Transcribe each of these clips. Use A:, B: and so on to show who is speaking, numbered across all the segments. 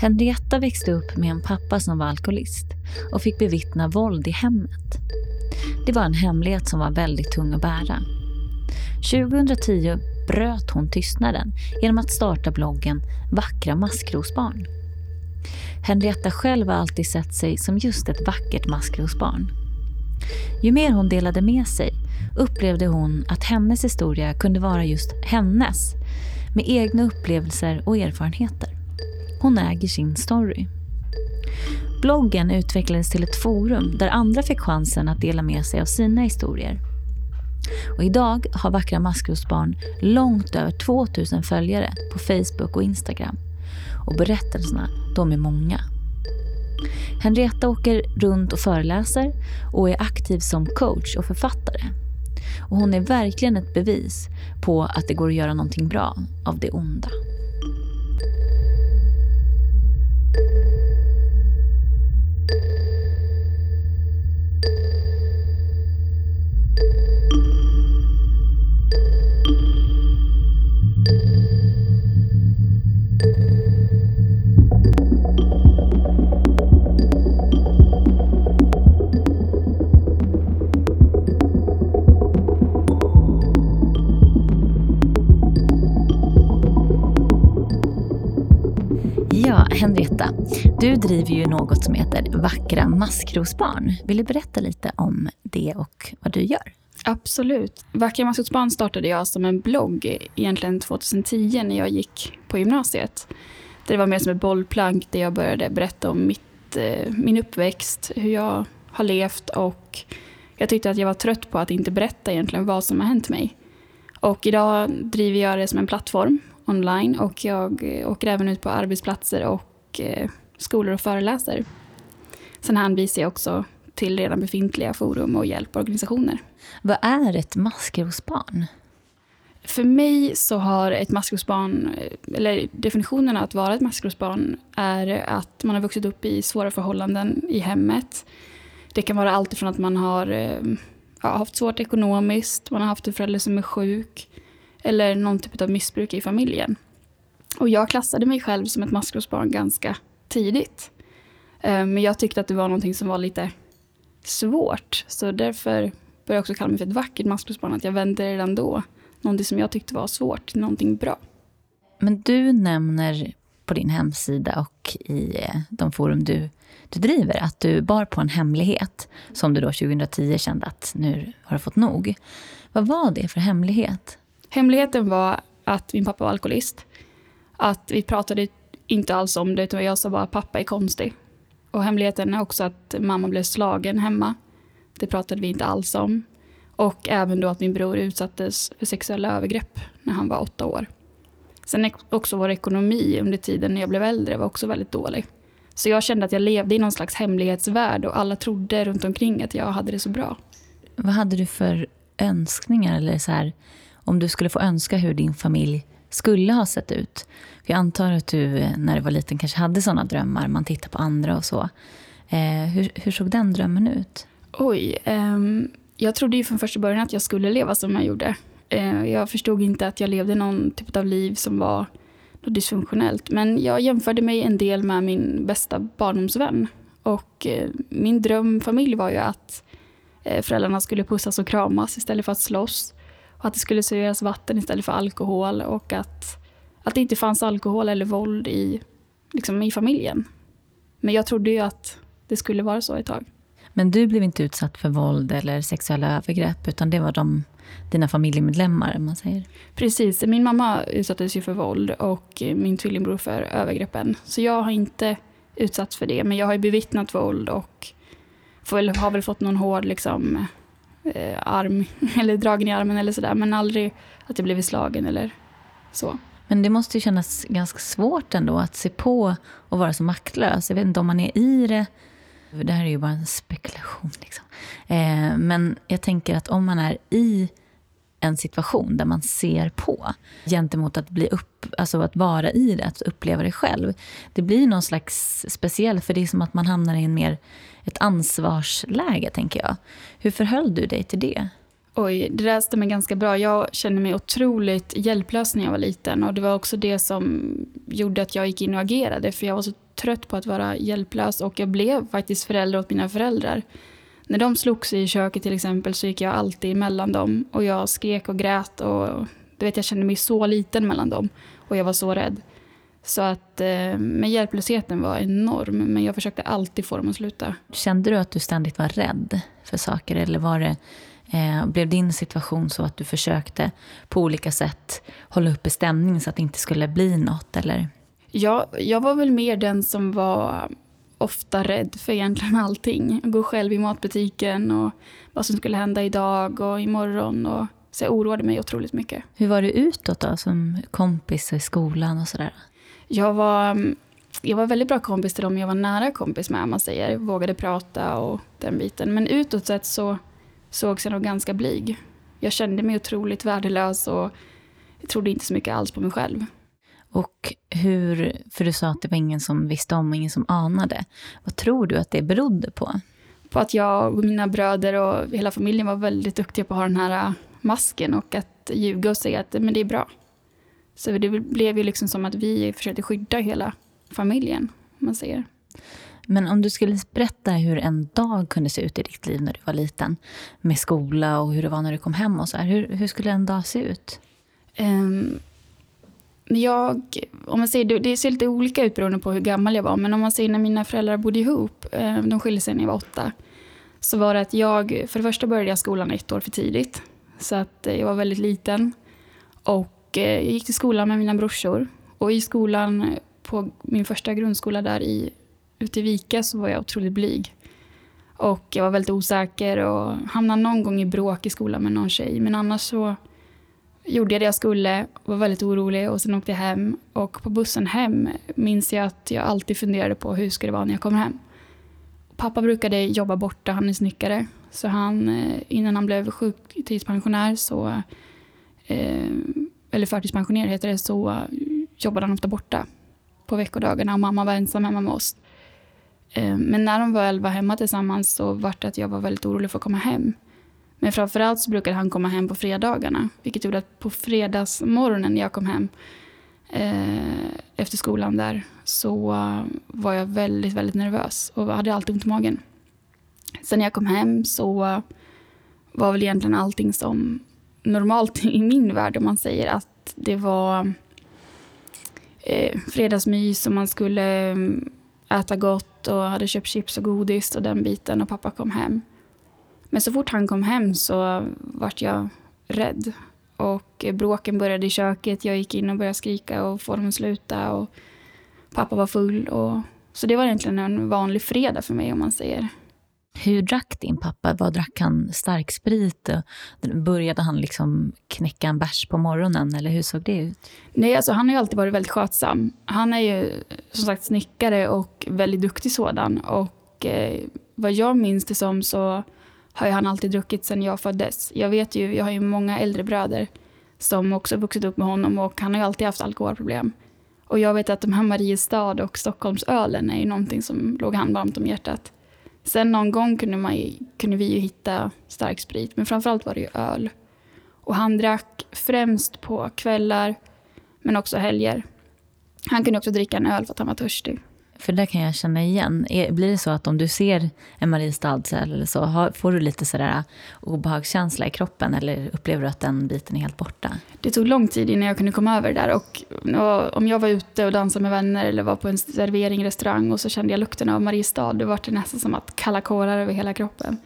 A: Henrietta växte upp med en pappa som var alkoholist och fick bevittna våld i hemmet. Det var en hemlighet som var väldigt tung att bära. 2010 bröt hon tystnaden genom att starta bloggen Vackra maskrosbarn. Henrietta själv har alltid sett sig som just ett vackert maskrosbarn. Ju mer hon delade med sig upplevde hon att hennes historia kunde vara just hennes med egna upplevelser och erfarenheter. Hon äger sin story. Bloggen utvecklades till ett forum där andra fick chansen att dela med sig av sina historier. Och idag har Vackra maskrosbarn långt över 2000 följare på Facebook och Instagram. Och berättelserna, de är många. Henrietta åker runt och föreläser och är aktiv som coach och författare. Och hon är verkligen ett bevis på att det går att göra någonting bra av det onda. Henrietta, du driver ju något som heter Vackra maskrosbarn. Vill du berätta lite om det och vad du gör?
B: Absolut. Vackra maskrosbarn startade jag som en blogg egentligen 2010 när jag gick på gymnasiet. Det var mer som ett bollplank där jag började berätta om mitt, eh, min uppväxt, hur jag har levt och jag tyckte att jag var trött på att inte berätta egentligen vad som har hänt mig. Och idag driver jag det som en plattform online och jag eh, åker även ut på arbetsplatser och eh, skolor och föreläser. Sen hänvisar jag också till redan befintliga forum och hjälporganisationer.
A: Vad är ett maskrosbarn?
B: För mig så har ett maskrosbarn, eller definitionen av att vara ett maskrosbarn är att man har vuxit upp i svåra förhållanden i hemmet. Det kan vara allt ifrån att man har eh, ja, haft svårt ekonomiskt, man har haft en förälder som är sjuk, eller någon typ av missbruk i familjen. Och jag klassade mig själv som ett maskrosbarn ganska tidigt. Eh, men jag tyckte att det var någonting som var lite svårt. Så därför började jag också kalla mig för ett vackert maskrosbarn. Att jag vände redan då någonting som jag tyckte var svårt till någonting bra.
A: Men du nämner på din hemsida och i eh, de forum du, du driver att du bar på en hemlighet som du då 2010 kände att nu har du fått nog. Vad var det för hemlighet?
B: Hemligheten var att min pappa var alkoholist. Att vi pratade inte alls om det, utan jag sa bara pappa är konstig. Och hemligheten är också att mamma blev slagen hemma. Det pratade vi inte alls om. Och även då att min bror utsattes för sexuella övergrepp när han var åtta år. Sen också vår ekonomi under tiden när jag blev äldre var också väldigt dålig. Så jag kände att jag levde i någon slags hemlighetsvärld och alla trodde runt omkring att jag hade det så bra.
A: Vad hade du för önskningar eller så här, om du skulle få önska hur din familj skulle ha sett ut? För jag antar att du eh, när du var liten kanske hade sådana drömmar, man tittar på andra och så. Eh, hur, hur, såg den drömmen ut?
B: Oj, um, jag trodde ju från första början att jag skulle leva som jag gjorde. Uh, jag förstod inte att jag levde någon typ av liv som var dysfunktionellt. Men jag jämförde mig en del med min bästa barndomsvän. Och uh, min drömfamilj var ju att uh, föräldrarna skulle pussas och kramas istället för att slåss. Och att det skulle serveras vatten istället för alkohol och att, att det inte fanns alkohol eller våld i, liksom, i familjen. Men jag trodde ju att det skulle vara så ett tag.
A: Men du blev inte utsatt för våld eller sexuella övergrepp utan det var de, dina familjemedlemmar? Man säger.
B: Precis. Min mamma utsattes ju för våld och min tvillingbror för övergreppen. Så jag har inte utsatts för det men jag har ju bevittnat våld och får, har väl fått någon hård liksom, eh, arm eller dragen i armen eller sådär. Men aldrig att jag blivit slagen eller så.
A: Men det måste ju kännas ganska svårt ändå att se på och vara så maktlös. Jag vet inte om man är i det. Det här är ju bara en spekulation. Liksom. Eh, men jag tänker att om man är i en situation där man ser på gentemot att bli upp, alltså att vara i det, att uppleva det själv. Det blir någon slags speciell, för det är som att man hamnar i en mer ett ansvarsläge, tänker jag. Hur förhöll du dig till det?
B: Oj, det där stämmer ganska bra. Jag kände mig otroligt hjälplös när jag var liten. Och det var också det som gjorde att jag gick in och agerade. För jag var så trött på att vara hjälplös. Och jag blev faktiskt förälder åt mina föräldrar. När de slogs i köket till exempel så gick jag alltid emellan dem. Och jag skrek och grät. Och du vet, jag kände mig så liten mellan dem. Och jag var så rädd. Så att, eh, men hjälplösheten var enorm. Men jag försökte alltid få dem att sluta.
A: Kände du att du ständigt var rädd för saker? Eller var det, eh, blev din situation så att du försökte på olika sätt hålla uppe stämningen så att det inte skulle bli något? Eller?
B: Jag, jag var väl mer den som var ofta rädd för egentligen allting. Gå själv i matbutiken och vad som skulle hända idag och imorgon. Och, så jag oroade mig otroligt mycket.
A: Hur var du utåt då, som kompis i skolan och sådär?
B: Jag var, jag var väldigt bra kompis till dem jag var nära kompis med, man säger. Vågade prata och den biten. Men utåt sett så sågs jag nog ganska blyg. Jag kände mig otroligt värdelös och jag trodde inte så mycket alls på mig själv.
A: Och hur, för du sa att det var ingen som visste om och ingen som anade. Vad tror du att det berodde på?
B: På att jag och mina bröder och hela familjen var väldigt duktiga på att ha den här masken och att ljuga och säga att men det är bra. Så det blev ju liksom som att vi försökte skydda hela familjen, man säger.
A: Men om du skulle berätta hur en dag kunde se ut i ditt liv när du var liten, med skola och hur det var när du kom hem och så här, hur, hur skulle en dag se ut?
B: Um, jag, om man säger, det ser lite olika ut beroende på hur gammal jag var, men om man säger när mina föräldrar bodde ihop, um, de skilde sig när jag var åtta, så var det att jag, för det första började jag skolan ett år för tidigt, så att eh, jag var väldigt liten. Och Eh, jag gick till skolan med mina brorsor. Och i skolan, på min första grundskola där i, ute i Vika, så var jag otroligt blyg. Och jag var väldigt osäker och hamnade någon gång i bråk i skolan med någon tjej. Men annars så gjorde jag det jag skulle, var väldigt orolig och sen åkte jag hem. Och på bussen hem minns jag att jag alltid funderade på hur ska det vara när jag kommer hem. Pappa brukade jobba borta, han är snickare. Så han, eh, innan han blev sjuktidspensionär så eh, eller förtidspensionerad heter det, så eh, jobbade han ofta borta på veckodagarna och mamma var ensam hemma med oss. Eh, men när de väl var hemma tillsammans så var det att jag var väldigt orolig för att komma hem. Men framförallt så brukade han komma hem på fredagarna. Vilket gjorde att på fredagsmorgonen när jag kom hem eh, efter skolan där så var jag väldigt, väldigt nervös och hade alltid ont i magen. Sen när jag kom hem så var väl egentligen allting som normalt i min värld om man säger att det var eh, fredagsmys och man skulle mm, äta gott och hade köpt chips och godis och den biten och pappa kom hem. Men så fort han kom hem så vart jag rädd. Och bråken började i köket. Jag gick in och började skrika och få dem att sluta. Och pappa var full. Och, så det var egentligen en vanlig fredag för mig om man säger.
A: Hur drack din pappa? Vad drack han? Starksprit? Började han liksom knäcka en bärs på morgonen? Eller hur såg det ut?
B: Nej, alltså han har ju alltid varit väldigt skötsam. Han är ju som sagt snickare och väldigt duktig sådan. Och eh, vad jag minns det som så har han alltid druckit sedan jag föddes. Jag vet ju, jag har ju många äldre bröder som också vuxit upp med honom och han har ju alltid haft alkoholproblem. Och jag vet att de här Mariestad och Stockholmsölen är ju någonting som låg han varmt om hjärtat. Sen någon gång kunde, man, kunde vi ju hitta stark sprit, men framförallt var det ju öl. Och han drack främst på kvällar, men också helger. Han kunde också dricka en öl för att han var törstig.
A: För det kan jag känna igen. Blir det så att om du ser en Mariestadsöl eller så, får du lite sådär äh, obehagskänsla i kroppen eller upplever du att den biten är helt borta?
B: Det tog lång tid innan jag kunde komma över det där. Och, och om jag var ute och dansade med vänner eller var på en servering, restaurang och så kände jag lukten av Mariestad, då var det nästan som att kalla kårar över hela kroppen.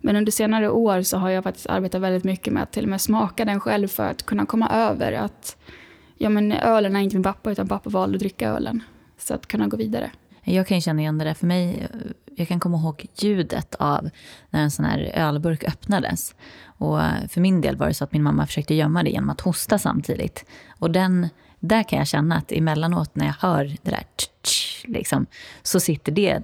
B: Men under senare år så har jag faktiskt arbetat väldigt mycket med att till och med smaka den själv för att kunna komma över att ja, men ölen är inte min pappa utan pappa valde att dricka ölen. Så att kunna gå vidare.
A: Jag kan känna igen det där. För mig, jag kan komma ihåg ljudet av när en sån här ölburk öppnades. Och eh, för min del var det så att min mamma försökte gömma det genom att hosta samtidigt. Och den, där kan jag känna att emellanåt när jag hör det där tch, tch, liksom, så sitter det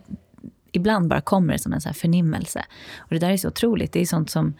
A: ibland bara kommer det som en så förnimmelse. Och det där är så otroligt. Det är sånt som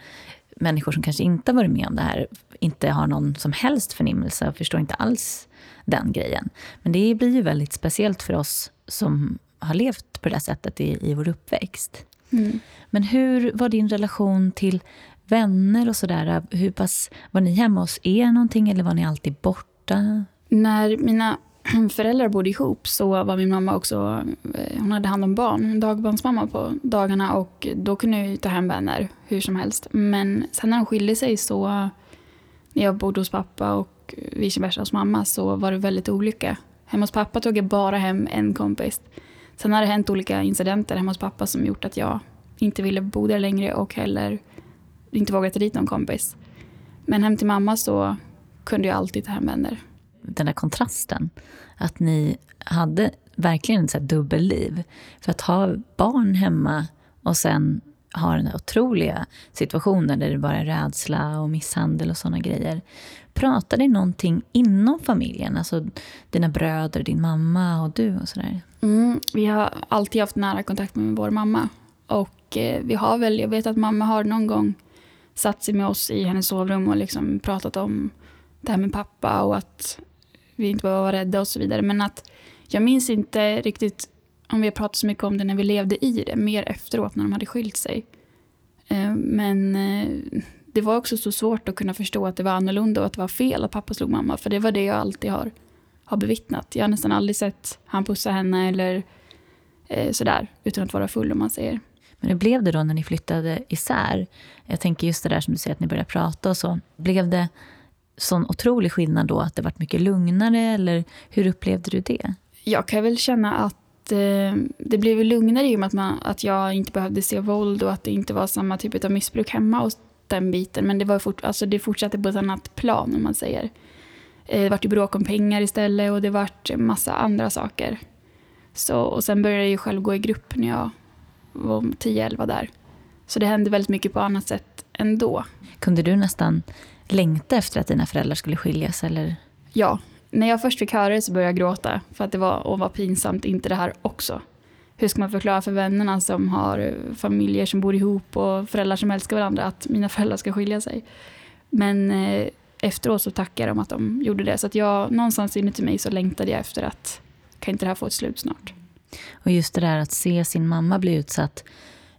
A: människor som kanske inte har varit med om det här inte har någon som helst förnimmelse och förstår inte alls den grejen. Men det blir ju väldigt speciellt för oss som har levt på det sättet i, i vår uppväxt. Mm. Men hur var din relation till vänner och sådär? Hur pass, var ni hemma hos er någonting eller var ni alltid borta?
B: När mina föräldrar bodde ihop så var min mamma också, eh, hon hade hand om barn, dagbarnsmamma på dagarna och då kunde jag ta hem vänner hur som helst. Men sen när de skilde sig så, när jag bodde hos pappa och vice versa hos mamma så var det väldigt olika. Hemma hos pappa tog jag bara hem en kompis. Sen har det hänt olika incidenter hemma hos pappa som gjort att jag inte ville bo där längre och heller inte vågat ta dit någon kompis. Men hem till mamma så kunde jag alltid ta hem vänner.
A: Den där kontrasten, att ni hade verkligen ett dubbelliv. För att ha barn hemma och sen har den här otroliga situationen där det bara är rädsla och misshandel och sådana grejer. Pratar ni någonting inom familjen? Alltså dina bröder, din mamma och du och sådär?
B: Mm, vi har alltid haft nära kontakt med vår mamma. Och eh, vi har väl, jag vet att mamma har någon gång satt sig med oss i hennes sovrum och liksom pratat om det här med pappa och att vi inte behöver vara rädda och så vidare. Men att jag minns inte riktigt om vi har pratat så mycket om det när vi levde i det, mer efteråt när de hade skilt sig. Eh, men eh, det var också så svårt att kunna förstå att det var annorlunda och att det var fel att pappa slog mamma. För det var det jag alltid har, har bevittnat. Jag har nästan aldrig sett han pussa henne eller eh, sådär, utan att vara full om man säger.
A: Men hur blev det då när ni flyttade isär? Jag tänker just det där som du säger att ni började prata och så. Blev det sån otrolig skillnad då att det varit mycket lugnare eller hur upplevde du det?
B: Jag kan väl känna att eh, det blev lugnare i och med att, man, att jag inte behövde se våld och att det inte var samma typ av missbruk hemma och den biten. Men det, var fort, alltså det fortsatte på ett annat plan om man säger. Eh, det vart ju bråk om pengar istället och det vart massa andra saker. Så, och sen började jag ju själv gå i grupp när jag var 10-11 där. Så det hände väldigt mycket på annat sätt ändå.
A: Kunde du nästan längta efter att dina föräldrar skulle skiljas? Eller?
B: Ja. När jag först fick höra det så började jag gråta. För att det var, och var pinsamt, inte det här också. Hur ska man förklara för vännerna som har familjer som bor ihop och föräldrar som älskar varandra att mina föräldrar ska skilja sig? Men eh, efteråt så tackar de att de gjorde det. Så att jag, någonstans inuti mig så längtade jag efter att kan inte det här få ett slut snart?
A: Och just det där att se sin mamma bli utsatt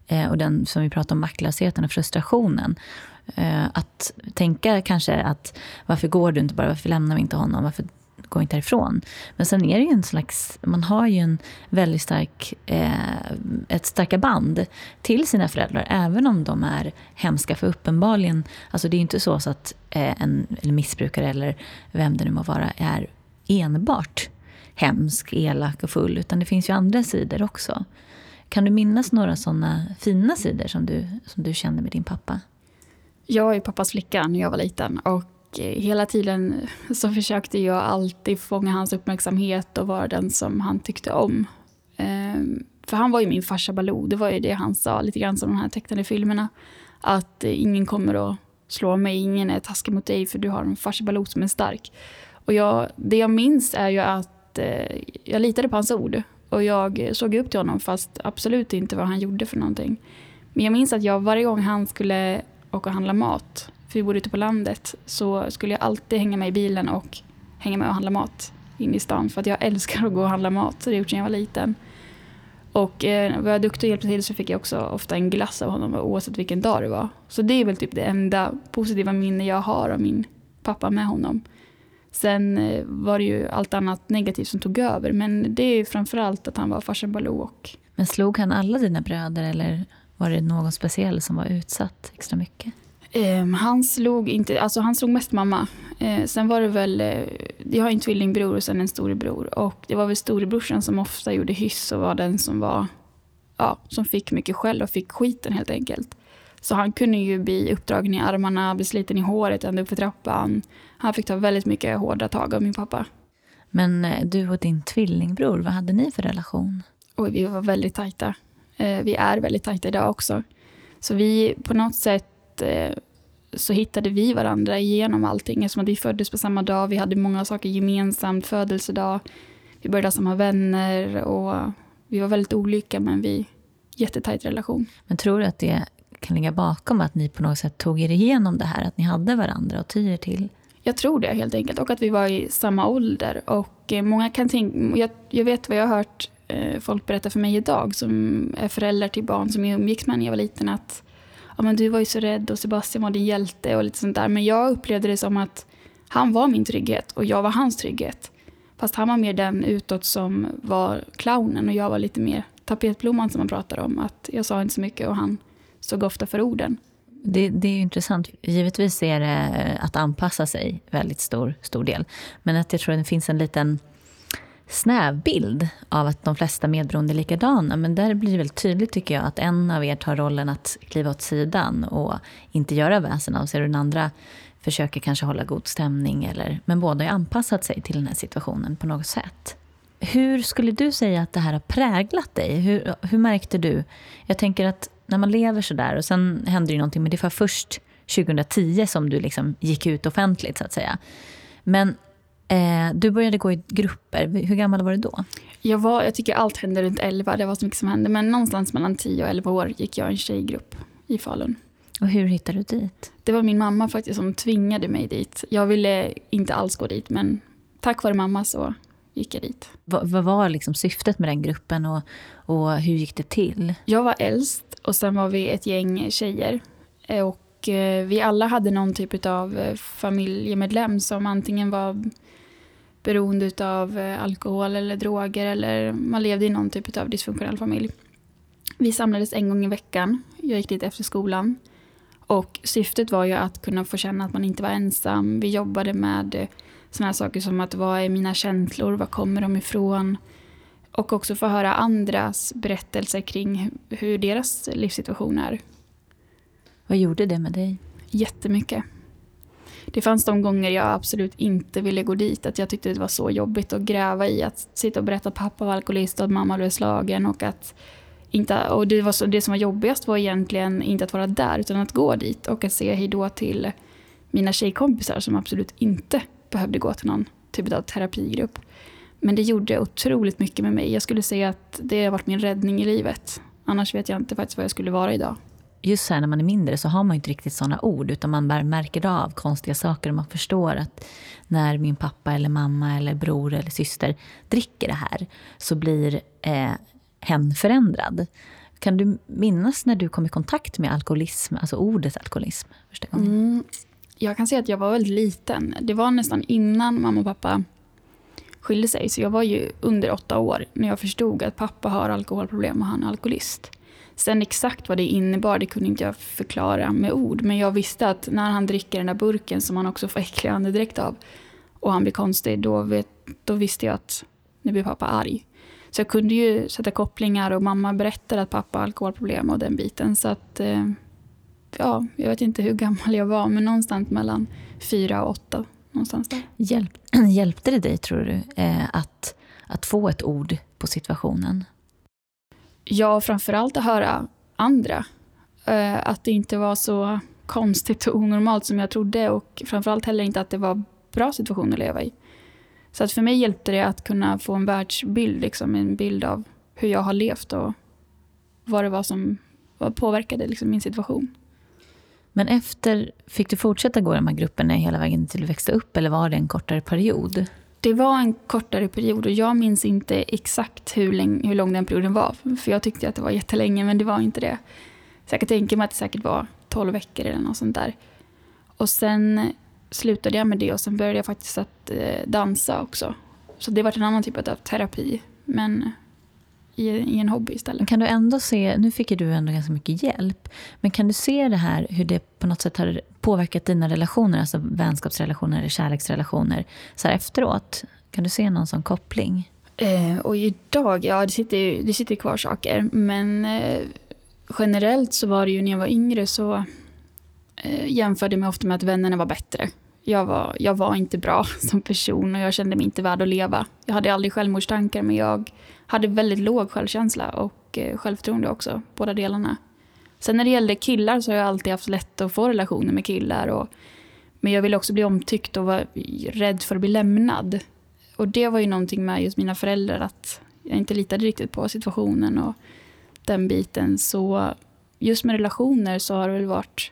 A: eh, och den som vi pratade om, maktlösheten och frustrationen. Eh, att tänka kanske att varför går du inte bara, varför lämnar vi inte honom, varför går inte härifrån? Men sen är det ju en slags, man har ju en väldigt stark, eh, ett starka band till sina föräldrar, även om de är hemska. För uppenbarligen, alltså det är ju inte så att eh, en eller missbrukare eller vem det nu må vara är enbart hemsk, elak och full, utan det finns ju andra sidor också. Kan du minnas några sådana fina sidor som du, som du kände med din pappa?
B: Jag är pappas flicka när jag var liten och Eh, hela tiden så försökte jag alltid fånga hans uppmärksamhet och vara den som han tyckte om. Ehm, för han var ju min farsa Baloo, det var ju det han sa, lite grann som de här tecknade filmerna. Att eh, ingen kommer att slå mig, ingen är taskig mot dig för du har en farsa Baloo som är stark. Och jag, det jag minns är ju att eh, jag litade på hans ord. Och jag såg upp till honom fast absolut inte vad han gjorde för någonting. Men jag minns att jag varje gång han skulle åka och handla mat, för vi bodde ute på landet, så skulle jag alltid hänga med i bilen och hänga med och handla mat inne i stan. För att jag älskar att gå och handla mat, så det har jag gjort sedan jag var liten. Och eh, var jag duktig och hjälpte till så fick jag också ofta en glass av honom oavsett vilken dag det var. Så det är väl typ det enda positiva minne jag har av min pappa med honom. Sen eh, var det ju allt annat negativt som tog över. Men det är framförallt att han var farsan Baloo. Och...
A: Men slog han alla dina bröder eller var det någon speciell som var utsatt extra mycket?
B: Eh, han slog inte, alltså han slog mest mamma. Eh, sen var det väl, eh, jag har en tvillingbror och sen en storebror. Och det var väl storebrorsan som ofta gjorde hyss och var den som var, ja, som fick mycket skäll och fick skiten helt enkelt. Så han kunde ju bli uppdragen i armarna, bli sliten i håret ända upp för trappan. Han fick ta väldigt mycket hårda tag av min pappa.
A: Men eh, du och din tvillingbror, vad hade ni för relation?
B: Oj, vi var väldigt tajta. Eh, vi är väldigt tajta idag också. Så vi på något sätt så hittade vi varandra genom allting. Eftersom att vi föddes på samma dag, vi hade många saker gemensamt, födelsedag. Vi började ha samma vänner och vi var väldigt olika men vi jättetajt relation.
A: Men tror du att det kan ligga bakom att ni på något sätt tog er igenom det här, att ni hade varandra att ty er till?
B: Jag tror det helt enkelt och att vi var i samma ålder. Och eh, många kan tänka, jag, jag vet vad jag har hört eh, folk berätta för mig idag som är föräldrar till barn som jag umgicks med när jag var liten att ja, men du var ju så rädd och Sebastian var din hjälte och lite sånt där. Men jag upplevde det som att han var min trygghet och jag var hans trygghet. Fast han var mer den utåt som var clownen och jag var lite mer tapetblomman som man pratar om. Att jag sa inte så mycket och han såg ofta för orden.
A: Det, det, är ju intressant. Givetvis är det att anpassa sig väldigt stor, stor del. Men att jag tror att det finns en liten snäv bild av att de flesta medberoende är likadana. Men där blir det väldigt tydligt tycker jag att en av er tar rollen att kliva åt sidan och inte göra väsen av sig. Och den andra försöker kanske hålla god stämning. Eller, men båda har anpassat sig till den här situationen på något sätt. Hur skulle du säga att det här har präglat dig? Hur, hur märkte du? Jag tänker att när man lever så där och sen händer det någonting, men det var först 2010 som du liksom gick ut offentligt så att säga. Men eh, du började gå i grupper. Hur gammal var du då?
B: Jag, var, jag tycker allt hände runt 11, det var så mycket som hände. Men någonstans mellan 10 och 11 år gick jag i en tjejgrupp i Falun.
A: Och hur hittade du dit?
B: Det var min mamma faktiskt som tvingade mig dit. Jag ville inte alls gå dit, men tack vare mamma så gick jag dit.
A: Vad, vad var liksom syftet med den gruppen och, och hur gick det till?
B: Jag var äldst och sen var vi ett gäng tjejer. Och eh, vi alla hade någon typ av eh, familjemedlem som antingen var beroende av eh, alkohol eller droger eller man levde i någon typ av dysfunktionell familj. Vi samlades en gång i veckan. Jag gick dit efter skolan. Och syftet var ju att kunna få känna att man inte var ensam. Vi jobbade med sådana saker som att vad är mina känslor, var kommer de ifrån? Och också få höra andras berättelser kring hur deras livssituation är.
A: Vad gjorde det med dig?
B: Jättemycket. Det fanns de gånger jag absolut inte ville gå dit. Att jag tyckte det var så jobbigt att gräva i. Att sitta och berätta att pappa var alkoholist och att mamma blev slagen. Och att inte, och det, var så, det som var jobbigast var egentligen inte att vara där utan att gå dit och att säga hejdå till mina tjejkompisar som absolut inte behövde gå till någon typ av terapigrupp. Men det gjorde otroligt mycket med mig. Jag skulle säga att det har varit min räddning i livet. Annars vet jag inte faktiskt vad jag skulle vara idag.
A: Just så här när man är mindre så har man inte riktigt sådana ord utan man bara märker av konstiga saker och man förstår att när min pappa eller mamma eller bror eller syster dricker det här så blir eh, hen förändrad. Kan du minnas när du kom i kontakt med alkoholism, alltså ordet alkoholism första gången? Mm,
B: jag kan säga att jag var väldigt liten. Det var nästan innan mamma och pappa skilde sig. Så jag var ju under åtta år när jag förstod att pappa har alkoholproblem och han är alkoholist. Sen exakt vad det innebar det kunde inte jag förklara med ord. Men jag visste att när han dricker den där burken som han också får äcklig andedräkt av och han blir konstig, då, vet, då visste jag att nu blir pappa arg. Så jag kunde ju sätta kopplingar och mamma berättade att pappa har alkoholproblem och den biten. Så att, eh, ja, jag vet inte hur gammal jag var, men någonstans mellan fyra och åtta någonstans där.
A: Hjälp, hjälpte det dig, tror du, eh, att, att få ett ord på situationen?
B: Ja, framförallt att höra andra. Eh, att det inte var så konstigt och onormalt som jag trodde och framförallt heller inte att det var bra situation att leva i. Så att för mig hjälpte det att kunna få en världsbild, liksom, en bild av hur jag har levt och vad det var som påverkade liksom, min situation.
A: Men efter, fick du fortsätta gå i de här grupperna hela vägen till du växte upp eller var det en kortare period?
B: Det var en kortare period och jag minns inte exakt hur, länge, hur lång den perioden var. För jag tyckte att det var jättelänge men det var inte det. Så jag kan tänka mig att det säkert var 12 veckor eller något sånt där. Och sen slutade jag med det och sen började jag faktiskt att eh, dansa också. Så det var en annan typ av terapi. Men i, i en hobby istället.
A: Kan du ändå se, nu fick du ändå ganska mycket hjälp, men kan du se det här hur det på något sätt har påverkat dina relationer, alltså vänskapsrelationer eller kärleksrelationer så här efteråt? Kan du se någon sån koppling?
B: Eh, och idag, ja det sitter, det sitter kvar saker, men eh, generellt så var det ju när jag var yngre så eh, jämförde jag mig ofta med att vännerna var bättre. Jag var, jag var inte bra som person och jag kände mig inte värd att leva. Jag hade aldrig självmordstankar men jag hade väldigt låg självkänsla och eh, självförtroende också, båda delarna. Sen när det gällde killar så har jag alltid haft lätt att få relationer med killar. Och, men jag ville också bli omtyckt och var rädd för att bli lämnad. Och det var ju någonting med just mina föräldrar att jag inte litade riktigt på situationen och den biten. Så just med relationer så har det väl varit,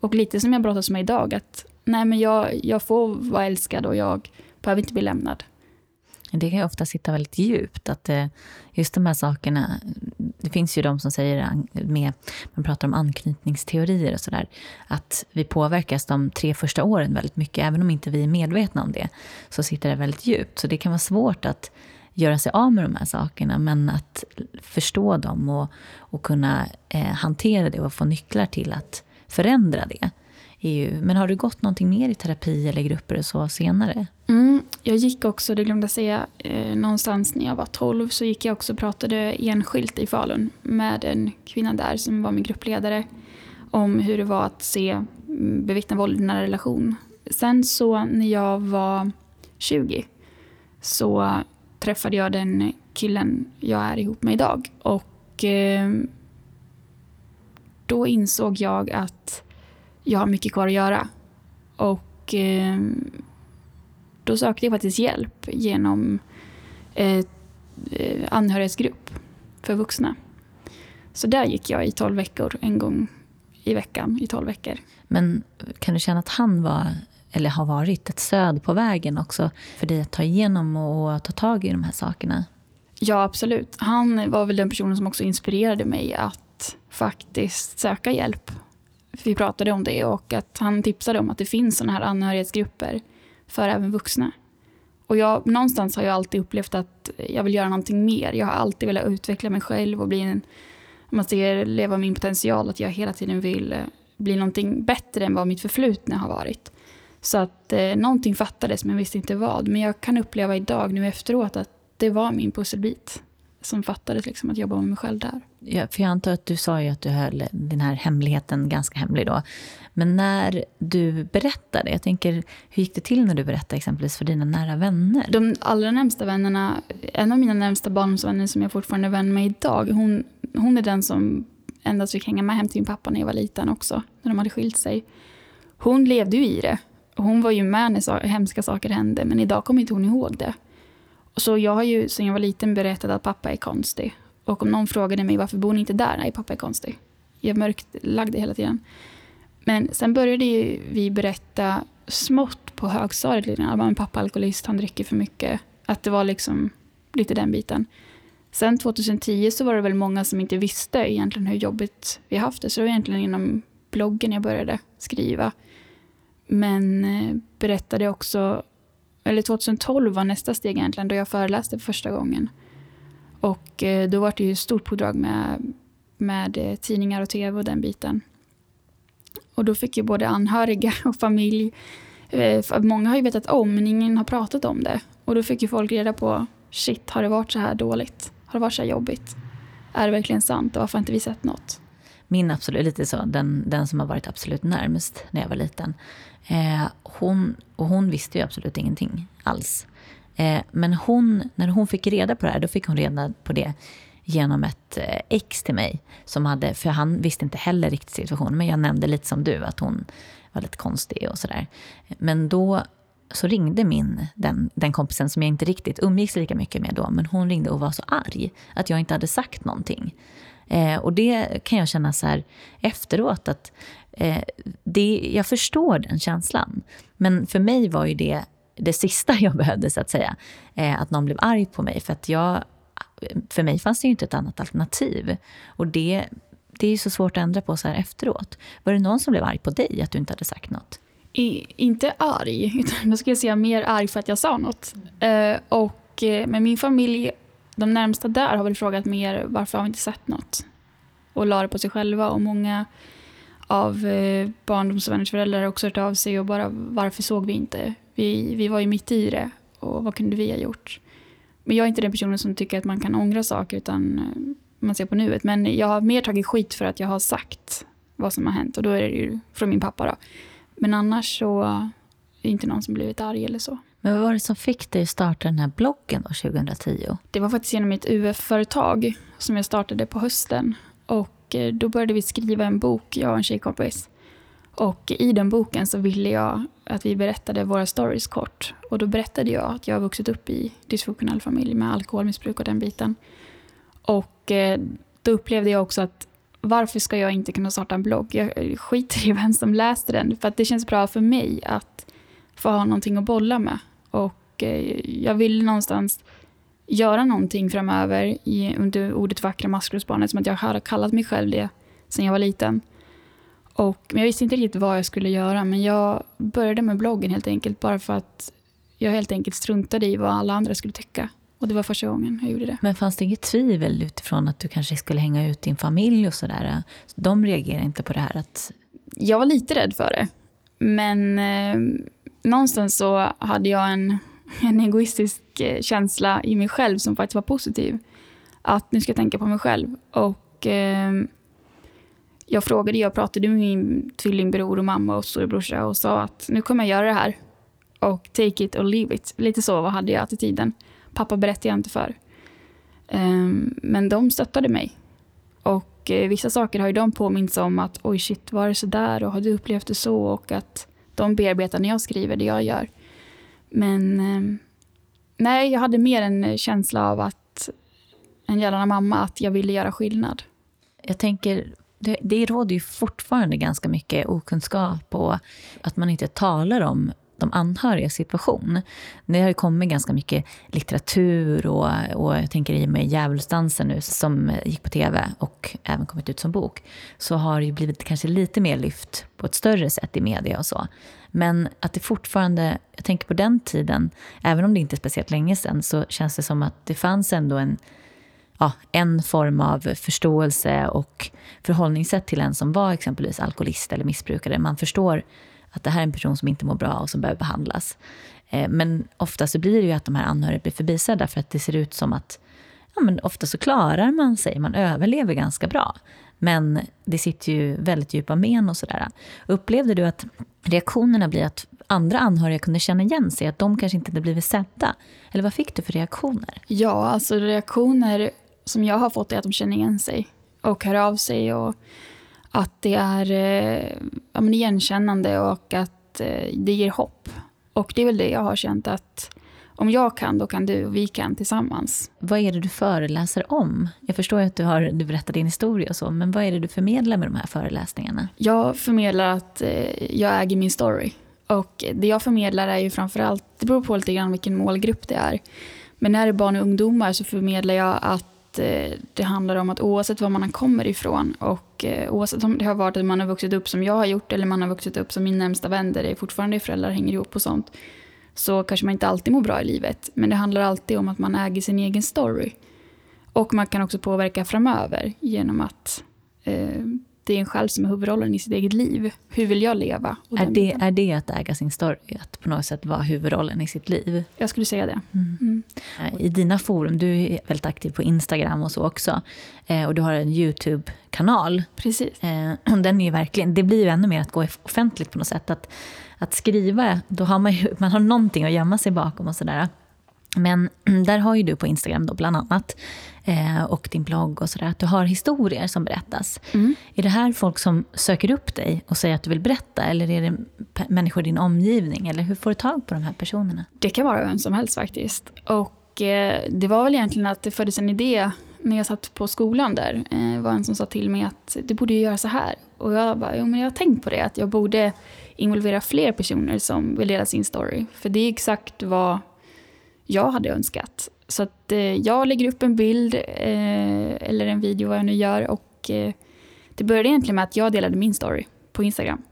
B: och lite som jag brottas med idag, att nej men jag, jag får vara älskad och jag behöver inte bli lämnad.
A: Det kan ju ofta sitta väldigt djupt. Att eh, just de här sakerna, det finns ju de som säger, med, man pratar om anknytningsteorier och sådär, att vi påverkas de tre första åren väldigt mycket, även om inte vi är medvetna om det, så sitter det väldigt djupt. Så det kan vara svårt att göra sig av med de här sakerna, men att förstå dem och, och kunna eh, hantera det och få nycklar till att förändra det. Ju, men har du gått någonting mer i terapi eller grupper och så senare?
B: Mm, jag gick också, det glömde jag säga, eh, någonstans när jag var 12 så gick jag också och pratade enskilt i Falun med en kvinna där som var min gruppledare om hur det var att se mm, bevittna våld i nära relation. Sen så när jag var 20 så träffade jag den killen jag är ihop med idag. Och eh, då insåg jag att jag har mycket kvar att göra. Och eh, då sökte jag faktiskt hjälp genom eh, anhörighetsgrupp för vuxna. Så där gick jag i tolv veckor, en gång i veckan i tolv veckor.
A: Men kan du känna att han var, eller har varit, ett stöd på vägen också för dig att ta igenom och ta tag i de här sakerna?
B: Ja, absolut. Han var väl den personen som också inspirerade mig att faktiskt söka hjälp vi pratade om det och att han tipsade om att det finns sådana här anhörighetsgrupper för även vuxna. Och jag, någonstans har jag alltid upplevt att jag vill göra någonting mer. Jag har alltid velat utveckla mig själv och bli en, man ser, leva min potential. Att jag hela tiden vill eh, bli någonting bättre än vad mitt förflutna har varit. Så att eh, någonting fattades men jag visste inte vad. Men jag kan uppleva idag nu efteråt att det var min pusselbit som fattades, liksom, att jobba med mig själv där.
A: Ja, för jag antar att du sa ju att du höll den här hemligheten ganska hemlig då. Men när du berättade, jag tänker, hur gick det till när du berättade exempelvis för dina nära vänner?
B: De allra närmsta vännerna, en av mina närmsta barndomsvänner som jag fortfarande är vän med idag, hon, hon är den som endast fick hänga med hem till min pappa när jag var liten också, när de hade skilt sig. Hon levde ju i det. Hon var ju med när hemska saker hände, men idag kommer inte hon ihåg det. Så jag har ju sedan jag var liten berättat att pappa är konstig. Och om någon frågade mig varför bor ni inte där? Nej, pappa är konstig. Jag mörklagde hela tiden. Men sen började vi berätta smått på högstadiet. Liksom. grann. Pappa är alkoholist, han dricker för mycket. Att det var liksom lite den biten. Sen 2010 så var det väl många som inte visste egentligen hur jobbigt vi haft det. Så det var egentligen inom bloggen jag började skriva. Men eh, berättade också eller 2012 var nästa steg egentligen, då jag föreläste för första gången. Och eh, då var det ju stort pådrag med, med eh, tidningar och tv och den biten. Och då fick ju både anhöriga och familj, eh, många har ju vetat om men ingen har pratat om det. Och då fick ju folk reda på, shit har det varit så här dåligt? Har det varit så här jobbigt? Är det verkligen sant och varför har inte vi sett något?
A: Min absolut, lite så, den, den som har varit absolut närmast när jag var liten. Eh, hon, och hon visste ju absolut ingenting alls. Eh, men hon, när hon fick reda på det här, då fick hon reda på det genom ett eh, ex till mig. Som hade, för han visste inte heller riktigt situationen, men jag nämnde lite som du, att hon var lite konstig och sådär. Men då så ringde min, den, den kompisen som jag inte riktigt umgicks lika mycket med då, men hon ringde och var så arg att jag inte hade sagt någonting. Eh, och det kan jag känna så här efteråt att eh, det, jag förstår den känslan. Men för mig var ju det det sista jag behövde, så att säga. Eh, att någon blev arg på mig. För att jag, för mig fanns det ju inte ett annat alternativ. Och det, det är ju så svårt att ändra på så här efteråt. Var det någon som blev arg på dig, att du inte hade sagt något?
B: I, inte arg, utan då skulle jag säga mer arg för att jag sa något. Eh, och eh, men min familj, de närmsta där har väl frågat mer varför har vi inte sett något? Och la det på sig själva. Och många av eh, barndomsvänners föräldrar har också hört av sig och bara varför såg vi inte? Vi, vi var ju mitt i det och vad kunde vi ha gjort? Men jag är inte den personen som tycker att man kan ångra saker utan eh, man ser på nuet. Men jag har mer tagit skit för att jag har sagt vad som har hänt och då är det ju från min pappa då. Men annars så är det inte någon som blivit arg eller så.
A: Men vad var det som fick dig att starta den här bloggen då, 2010?
B: Det var faktiskt genom mitt UF-företag som jag startade på hösten. Och eh, då började vi skriva en bok, jag och en tjejkompis. Och i den boken så ville jag att vi berättade våra stories kort. Och då berättade jag att jag har vuxit upp i dysfunktionell familj med alkoholmissbruk och den biten. Och eh, då upplevde jag också att varför ska jag inte kunna starta en blogg? Jag eh, skiter i vem som läser den. För att det känns bra för mig att få ha någonting att bolla med. Och eh, jag ville någonstans göra någonting framöver i, under ordet vackra maskrosbarnet, som att jag hade kallat mig själv det sen jag var liten. Och, men jag visste inte riktigt vad jag skulle göra, men jag började med bloggen helt enkelt, bara för att jag helt enkelt struntade i vad alla andra skulle tycka. Och det var första gången jag gjorde det.
A: Men fanns det inget tvivel utifrån att du kanske skulle hänga ut din familj och sådär? De reagerade inte på det här att...
B: Jag var lite rädd för det. Men eh, någonstans så hade jag en, en egoistisk eh, känsla i mig själv som faktiskt var positiv. Att nu ska jag tänka på mig själv. Och eh, jag frågade, jag pratade med min tvillingbror och mamma och storebrorsa och sa att nu kommer jag göra det här. Och take it or leave it. Lite så hade jag attityden. Pappa berättade jag inte för. Ehm, men de stöttade mig. Och eh, vissa saker har ju de påmints om att oj shit, var det så där och har du upplevt det så? Och att de bearbetar när jag skriver det jag gör. Men ehm, nej, jag hade mer en känsla av att en gällande mamma, att jag ville göra skillnad.
A: Jag tänker, det, det råder ju fortfarande ganska mycket okunskap och att man inte talar om de anhörigas situation. Det har ju kommit ganska mycket litteratur och, och jag tänker i och med Djävulsdansen nu som gick på tv och även kommit ut som bok så har det ju blivit kanske lite mer lyft på ett större sätt i media och så. Men att det fortfarande, jag tänker på den tiden, även om det inte är speciellt länge sedan så känns det som att det fanns ändå en ja, en form av förståelse och förhållningssätt till en som var exempelvis alkoholist eller missbrukare. Man förstår att det här är en person som inte mår bra och som behöver behandlas. Eh, men ofta så blir det ju att de här anhöriga blir förbisedda för att det ser ut som att ja, men ofta så klarar man sig, man överlever ganska bra. Men det sitter ju väldigt djupa men och sådär. Upplevde du att reaktionerna blir att andra anhöriga kunde känna igen sig, att de kanske inte hade blivit sedda? Eller vad fick du för reaktioner?
B: Ja, alltså reaktioner som jag har fått är att de känner igen sig och hör av sig och att det är eh, ja, men igenkännande och att eh, det ger hopp. Och det är väl det jag har känt att om jag kan, då kan du och vi kan tillsammans.
A: Vad är det du föreläser om? Jag förstår att du, har, du berättar din historia och så, men vad är det du förmedlar med de här föreläsningarna?
B: Jag förmedlar att eh, jag äger min story. Och det jag förmedlar är ju framförallt, det beror på lite grann vilken målgrupp det är. Men när det är barn och ungdomar så förmedlar jag att Eh, det handlar om att oavsett var man kommer ifrån och eh, oavsett om det har varit att man har vuxit upp som jag har gjort eller man har vuxit upp som min närmsta vän där det fortfarande är föräldrar hänger ihop och sånt så kanske man inte alltid mår bra i livet. Men det handlar alltid om att man äger sin egen story. Och man kan också påverka framöver genom att eh, det är en själv som är huvudrollen i sitt eget liv. Hur vill jag leva?
A: Är det, är det att äga sin story? Att på något sätt vara huvudrollen i sitt liv?
B: Jag skulle säga det. Mm. Mm.
A: I dina forum, du är väldigt aktiv på Instagram och så också. Eh, och du har en YouTube-kanal.
B: Precis.
A: Eh, den är verkligen, det blir ju ännu mer att gå offentligt på något sätt. Att, att skriva, då har man ju man har någonting att gömma sig bakom och sådär. Men där har ju du på Instagram då bland annat eh, och din blogg och sådär, att du har historier som berättas. Mm. Är det här folk som söker upp dig och säger att du vill berätta eller är det människor i din omgivning? Eller hur får du tag på de här personerna?
B: Det kan vara vem som helst faktiskt. Och eh, det var väl egentligen att det föddes en idé när jag satt på skolan där. Eh, var en som sa till mig att du borde göra så här. Och jag bara, jo men jag har tänkt på det, att jag borde involvera fler personer som vill dela sin story. För det är exakt vad jag hade önskat. Så att, eh, jag lägger upp en bild eh, eller en video vad jag nu gör och eh, det började egentligen med att jag delade min story på Instagram.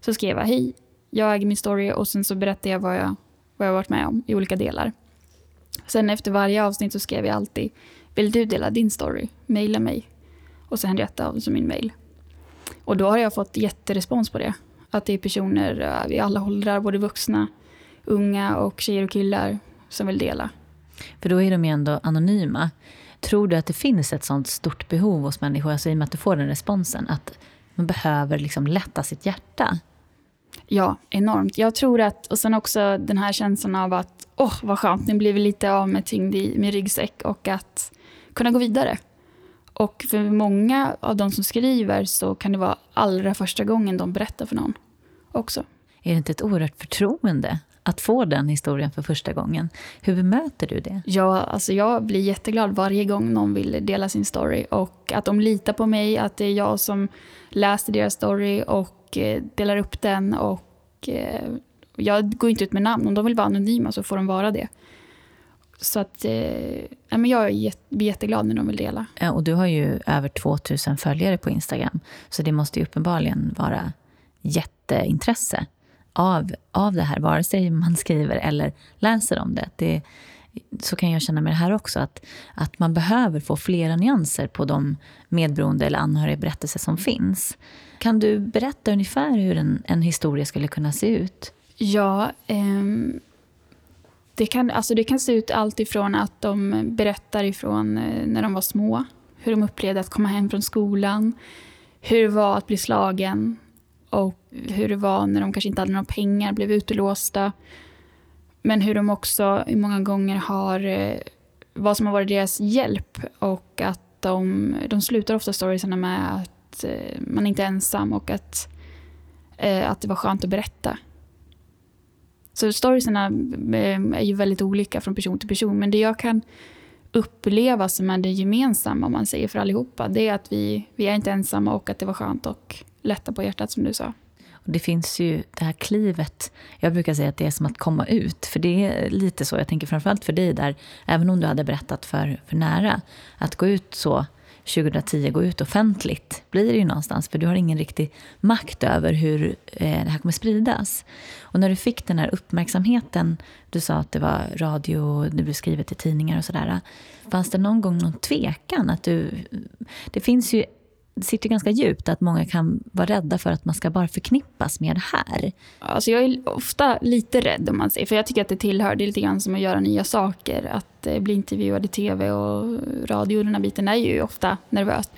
B: Så skrev jag hej, jag äger min story och sen så berättade jag vad jag, vad jag varit med om i olika delar. Sen efter varje avsnitt så skrev jag alltid vill du dela din story? Maila mig. Och så Henrietta av som min mail. Och då har jag fått jätterespons på det. Att det är personer eh, i alla åldrar, både vuxna, unga och tjejer och killar som vill dela.
A: För då är de ju ändå anonyma. Tror du att det finns ett sånt stort behov hos människor, alltså i och med att du får den responsen, att man behöver liksom lätta sitt hjärta?
B: Ja, enormt. Jag tror att, och sen också den här känslan av att, åh oh, vad skönt, nu blir vi lite av med tyngd i min ryggsäck och att kunna gå vidare. Och för många av de som skriver så kan det vara allra första gången de berättar för någon också.
A: Är det inte ett oerhört förtroende att få den historien för första gången. Hur bemöter du det?
B: Ja, alltså jag blir jätteglad varje gång någon vill dela sin story. Och att de litar på mig, att det är jag som läser deras story och eh, delar upp den. Och eh, Jag går inte ut med namn. Om de vill vara anonyma så får de vara det. Så att, eh, jag blir jätteglad när de vill dela.
A: Ja, och du har ju över 2000 följare på Instagram. Så det måste ju uppenbarligen vara jätteintresse av, av det här, vare sig man skriver eller läser om det. det så kan jag känna med det här också, att, att man behöver få flera nyanser på de medberoende eller anhöriga berättelser som finns. Kan du berätta ungefär hur en, en historia skulle kunna se ut?
B: Ja, ehm, det, kan, alltså det kan se ut allt ifrån att de berättar ifrån eh, när de var små, hur de upplevde att komma hem från skolan, hur det var att bli slagen och hur det var när de kanske inte hade några pengar, blev utelåsta. Men hur de också många gånger har, eh, vad som har varit deras hjälp och att de, de slutar ofta storiesarna med att eh, man inte är ensam och att, eh, att det var skönt att berätta. Så storiesarna är ju väldigt olika från person till person men det jag kan uppleva som är det gemensamma om man säger för allihopa det är att vi, vi är inte ensamma och att det var skönt och lätta på hjärtat som du sa.
A: Det finns ju det här klivet. Jag brukar säga att det är som att komma ut. För det är lite så, jag tänker framförallt för dig där, även om du hade berättat för, för nära, att gå ut så 2010, gå ut offentligt blir det ju någonstans. För du har ingen riktig makt över hur eh, det här kommer spridas. Och när du fick den här uppmärksamheten, du sa att det var radio, det blev skrivet i tidningar och sådär. Fanns det någon gång någon tvekan? Att du, det finns ju det sitter ganska djupt att många kan vara rädda för att man ska bara förknippas med det här.
B: Alltså jag är ofta lite rädd om man säger, för jag tycker att det tillhör, det är lite grann som att göra nya saker. Att eh, bli intervjuad i tv och radio, den här biten är ju ofta nervöst.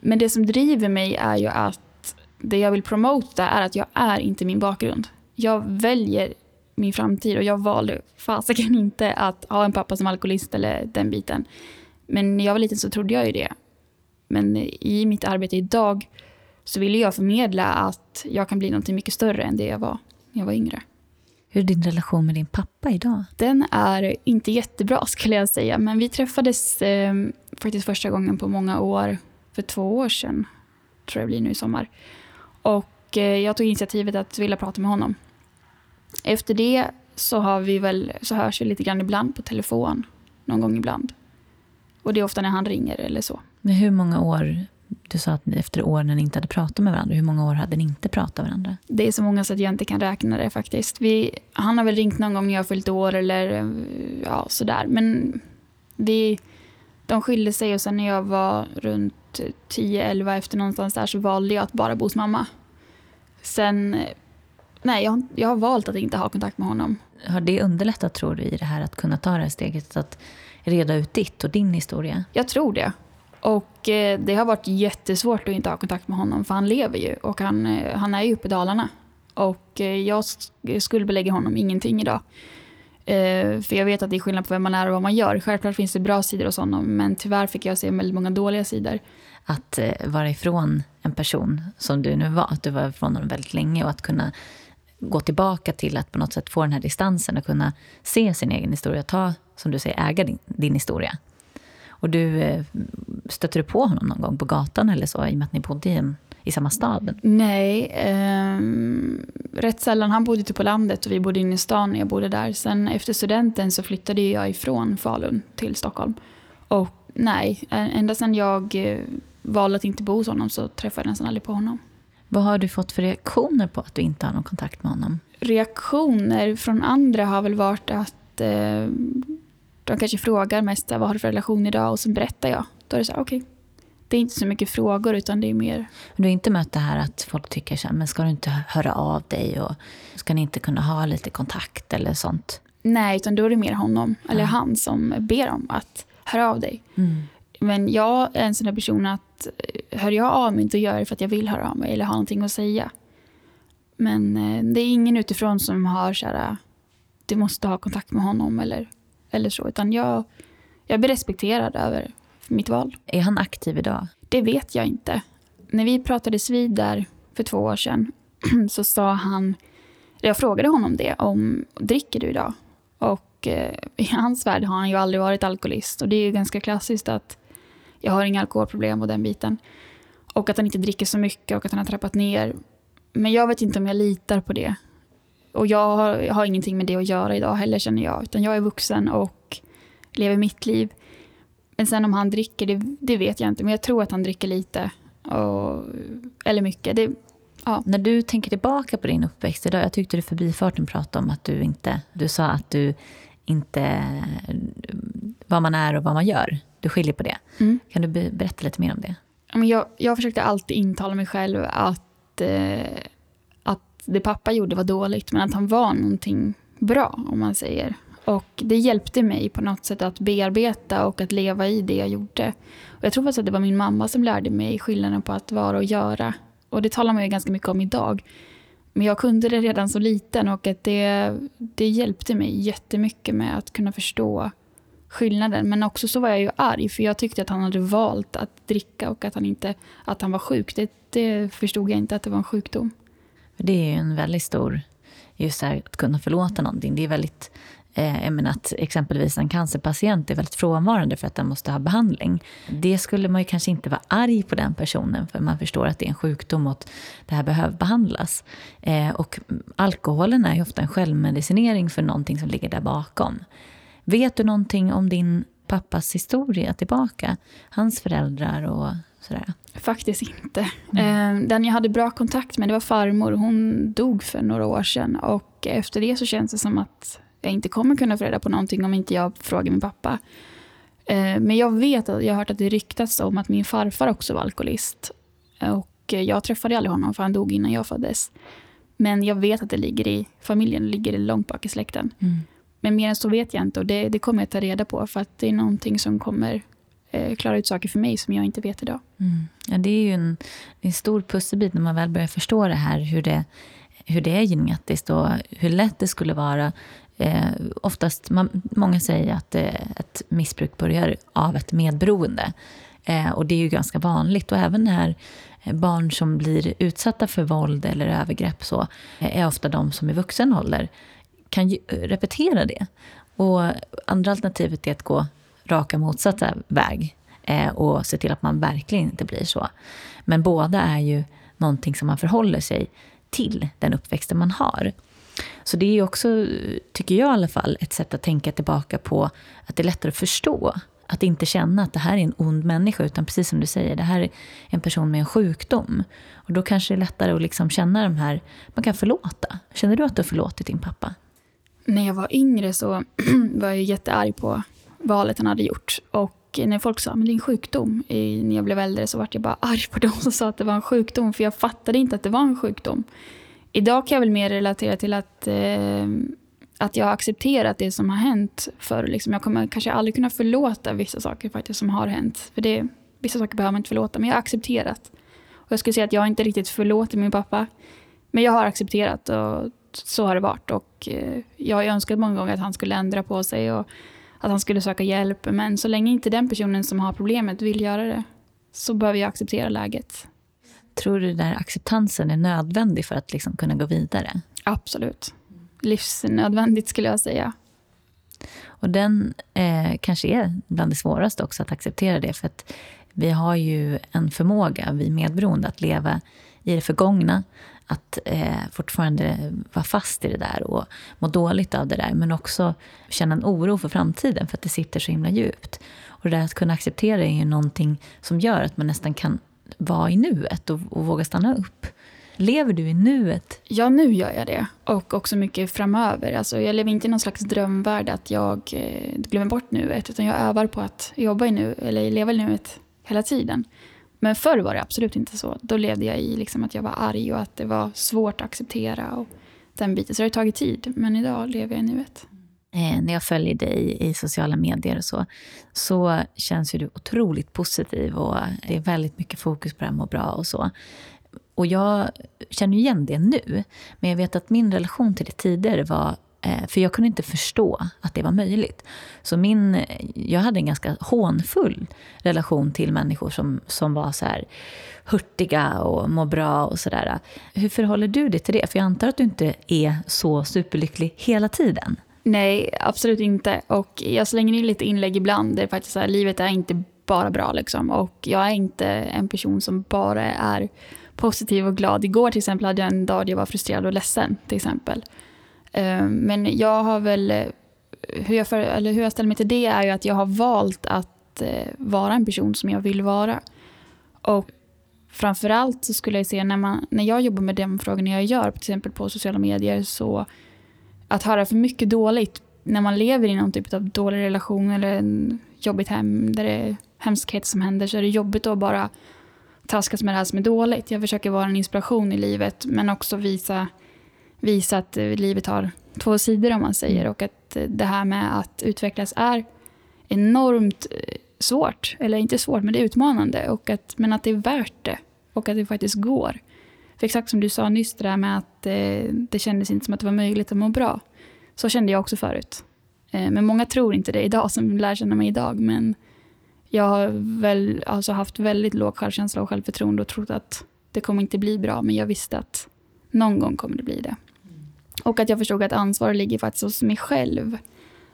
B: Men det som driver mig är ju att det jag vill promota är att jag är inte min bakgrund. Jag väljer min framtid och jag valde fasiken inte att ha en pappa som alkoholist eller den biten. Men när jag var liten så trodde jag ju det. Men i mitt arbete idag så vill jag förmedla att jag kan bli något mycket större än det jag var när jag var yngre.
A: Hur är din relation med din pappa idag?
B: Den är inte jättebra skulle jag säga. Men vi träffades eh, faktiskt första gången på många år, för två år sedan. Tror jag blir nu i sommar. Och eh, jag tog initiativet att vilja prata med honom. Efter det så, har vi väl, så hörs vi lite grann ibland på telefon. Någon gång ibland. Och det är ofta när han ringer eller så.
A: Men hur många år, du sa att efter år när ni inte hade pratat med varandra, hur många år hade ni inte pratat med varandra?
B: Det är så många så att jag inte kan räkna det faktiskt. Vi, han har väl ringt någon gång när jag har fyllt år eller ja, sådär. Men vi, de skilde sig och sen när jag var runt 10-11 efter någonstans där så valde jag att bara bo hos mamma. Sen, nej jag, jag har valt att inte ha kontakt med honom.
A: Har det underlättat tror du i det här att kunna ta det här steget? Att reda ut ditt och din historia?
B: Jag tror det. Och eh, det har varit jättesvårt att inte ha kontakt med honom för han lever ju och han, eh, han är ju uppe i Dalarna. Och eh, jag skuldbelägger honom ingenting idag. Eh, för jag vet att det är skillnad på vem man är och vad man gör. Självklart finns det bra sidor hos honom men tyvärr fick jag se väldigt många dåliga sidor.
A: Att eh, vara ifrån en person som du nu var, att du var ifrån honom väldigt länge och att kunna gå tillbaka till att på något sätt få den här distansen och kunna se sin egen historia, ta, som du säger, äga din, din historia. Och du, eh, stötte du på honom någon gång på gatan eller så, i och med att ni bodde i, en, i samma stad?
B: Nej, eh, rätt sällan. Han bodde ute på landet och vi bodde inne i stan när jag bodde där. Sen efter studenten så flyttade jag ifrån Falun till Stockholm. Och nej, ända sedan jag eh, valde att inte bo hos honom så träffade jag nästan aldrig på honom.
A: Vad har du fått för reaktioner på att du inte har någon kontakt med honom?
B: Reaktioner från andra har väl varit att eh, de kanske frågar mest vad har du för relation idag och sen berättar jag. Då är det så okej. Okay. Det är inte så mycket frågor utan det är mer...
A: Du har inte mött det här att folk tycker så här, men ska du inte höra av dig och ska ni inte kunna ha lite kontakt eller sånt?
B: Nej, utan då är det mer honom, eller ja. han som ber om att höra av dig. Mm. Men jag är en sån där person att eh, hör jag av mig, då gör jag det för att jag vill höra av mig eller har någonting att säga. Men eh, det är ingen utifrån som har så här, du måste ha kontakt med honom eller eller så. Utan jag, jag blir respekterad över mitt val.
A: Är han aktiv idag?
B: Det vet jag inte. När vi pratades vid där för två år sedan så sa han, jag frågade honom det, om dricker du idag? Och eh, i hans värld har han ju aldrig varit alkoholist. Och det är ju ganska klassiskt att jag har inga alkoholproblem och den biten. Och att han inte dricker så mycket och att han har trappat ner. Men jag vet inte om jag litar på det. Och jag har, jag har ingenting med det att göra idag heller känner jag. Utan jag är vuxen och lever mitt liv. Men sen om han dricker, det, det vet jag inte. Men jag tror att han dricker lite. Och, eller mycket. Det, ja.
A: När du tänker tillbaka på din uppväxt idag. Jag tyckte du förbifarten pratade om att du inte... Du sa att du inte... Vad man är och vad man gör. Du skiljer på det.
B: Mm.
A: Kan du berätta lite mer om det?
B: Jag, jag försökte alltid intala mig själv att, eh, att det pappa gjorde var dåligt. Men att han var någonting bra, om man säger. Och det hjälpte mig på något sätt att bearbeta och att leva i det jag gjorde. Och jag tror faktiskt att det var min mamma som lärde mig skillnaden på att vara och göra. Och det talar man ju ganska mycket om idag. Men jag kunde det redan så liten och att det, det hjälpte mig jättemycket med att kunna förstå skillnaden. Men också så var jag ju arg för jag tyckte att han hade valt att dricka och att han, inte, att han var sjuk. Det, det förstod jag inte att det var en sjukdom.
A: Det är ju en väldigt stor, just här, att kunna förlåta någonting. Det är väldigt eh, jag menar att exempelvis en cancerpatient är väldigt frånvarande för att den måste ha behandling. Det skulle man ju kanske inte vara arg på den personen för man förstår att det är en sjukdom och att det här behöver behandlas. Eh, och alkoholen är ju ofta en självmedicinering för någonting som ligger där bakom. Vet du någonting om din pappas historia tillbaka? Hans föräldrar och sådär?
B: Faktiskt inte. Mm. Den jag hade bra kontakt med det var farmor. Hon dog för några år sedan. Och efter det så känns det som att jag inte kommer kunna få reda på någonting om inte jag frågar min pappa. Eh, men jag vet att jag har hört att det ryktas om att min farfar också var alkoholist. Och jag träffade aldrig honom för han dog innan jag föddes. Men jag vet att det ligger i familjen, det ligger långt bak i släkten. Mm. Men mer än så vet jag inte och det, det, kommer jag ta reda på för att det är någonting som kommer Eh, klara ut saker för mig som jag inte vet idag.
A: Mm. Ja, det är ju en, en stor pusselbit när man väl börjar förstå det här, hur det, hur det är genetiskt och hur lätt det skulle vara Eh, oftast, man, många säger att eh, ett missbruk börjar av ett medberoende. Eh, och det är ju ganska vanligt. Och även när eh, barn som blir utsatta för våld eller övergrepp så eh, är ofta de som i vuxen ålder kan ju, eh, repetera det. Och andra alternativet är att gå raka motsatta väg eh, och se till att man verkligen inte blir så. Men båda är ju någonting som man förhåller sig till, den uppväxten man har. Så det är också, tycker jag i alla fall, ett sätt att tänka tillbaka på att det är lättare att förstå. Att inte känna att det här är en ond människa, utan precis som du säger, det här är en person med en sjukdom. Och då kanske det är lättare att liksom känna de här, man kan förlåta. Känner du att du har förlåtit din pappa?
B: När jag var yngre så var jag jättearg på valet han hade gjort. Och när folk sa men det är en sjukdom, när jag blev äldre så var jag bara arg på dem som sa att det var en sjukdom. För jag fattade inte att det var en sjukdom. Idag kan jag väl mer relatera till att, eh, att jag har accepterat det som har hänt förr. Liksom. Jag kommer kanske aldrig kunna förlåta vissa saker faktiskt som har hänt. För det, vissa saker behöver man inte förlåta, men jag har accepterat. Och jag skulle säga att jag inte riktigt förlåter min pappa. Men jag har accepterat och så har det varit. Och eh, jag har önskat många gånger att han skulle ändra på sig och att han skulle söka hjälp. Men så länge inte den personen som har problemet vill göra det så behöver jag acceptera läget.
A: Tror du den acceptansen är nödvändig för att liksom kunna gå vidare?
B: Absolut. Livsnödvändigt skulle jag säga.
A: Och den eh, kanske är bland det svåraste också, att acceptera det. För att vi har ju en förmåga, vi medberoende, att leva i det förgångna. Att eh, fortfarande vara fast i det där och må dåligt av det där. Men också känna en oro för framtiden, för att det sitter så himla djupt. Och det där att kunna acceptera är ju någonting som gör att man nästan kan vara i nuet och, och våga stanna upp. Lever du i nuet?
B: Ja, nu gör jag det. Och också mycket framöver. Alltså, jag lever inte i någon slags drömvärld att jag eh, glömmer bort nuet. Utan jag övar på att jobba i nuet, eller leva i nuet hela tiden. Men förr var det absolut inte så. Då levde jag i liksom att jag var arg och att det var svårt att acceptera. Och den biten. Så det har tagit tid. Men idag lever jag i nuet
A: eh, när jag följer dig i sociala medier och så, så känns ju du otroligt positiv och det är väldigt mycket fokus på det här må bra och så. Och jag känner igen det nu, men jag vet att min relation till det tidigare var Eh, för jag kunde inte förstå att det var möjligt. Så min, jag hade en ganska hånfull relation till människor som, som var så här hurtiga och må bra och sådär. Hur förhåller du dig till det? För jag antar att du inte är så superlycklig hela tiden.
B: Nej, absolut inte. Och jag slänger in lite inlägg ibland. Det faktiskt så här, livet är inte bara bra. Liksom. Och jag är inte en person som bara är positiv och glad. Igår till exempel hade jag en dag där jag var frustrerad och ledsen. till exempel. Eh, men jag har väl, eh, hur jag, för, eller hur jag ställer mig till det är ju att jag har valt att eh, vara en person som jag vill vara. Och framförallt så skulle jag säga när, man, när jag jobbar med de frågorna jag gör, till exempel på sociala medier, så att höra för mycket dåligt när man lever i någon typ av dålig relation eller en jobbigt hem där det är hemskheter som händer så är det jobbigt att bara traskas med det här som är dåligt. Jag försöker vara en inspiration i livet men också visa, visa att livet har två sidor om man säger och att det här med att utvecklas är enormt eh, svårt. Eller inte svårt, men det är utmanande. Och att, men att det är värt det och att det faktiskt går. För exakt som du sa nyss, det där med att eh, det kändes inte som att det var möjligt att må bra. Så kände jag också förut. Eh, men många tror inte det idag, som lär känna mig idag. Men jag har väl, alltså haft väldigt låg självkänsla och självförtroende och trott att det kommer inte bli bra. Men jag visste att någon gång kommer det bli det. Och att jag förstod att ansvaret ligger faktiskt hos mig själv.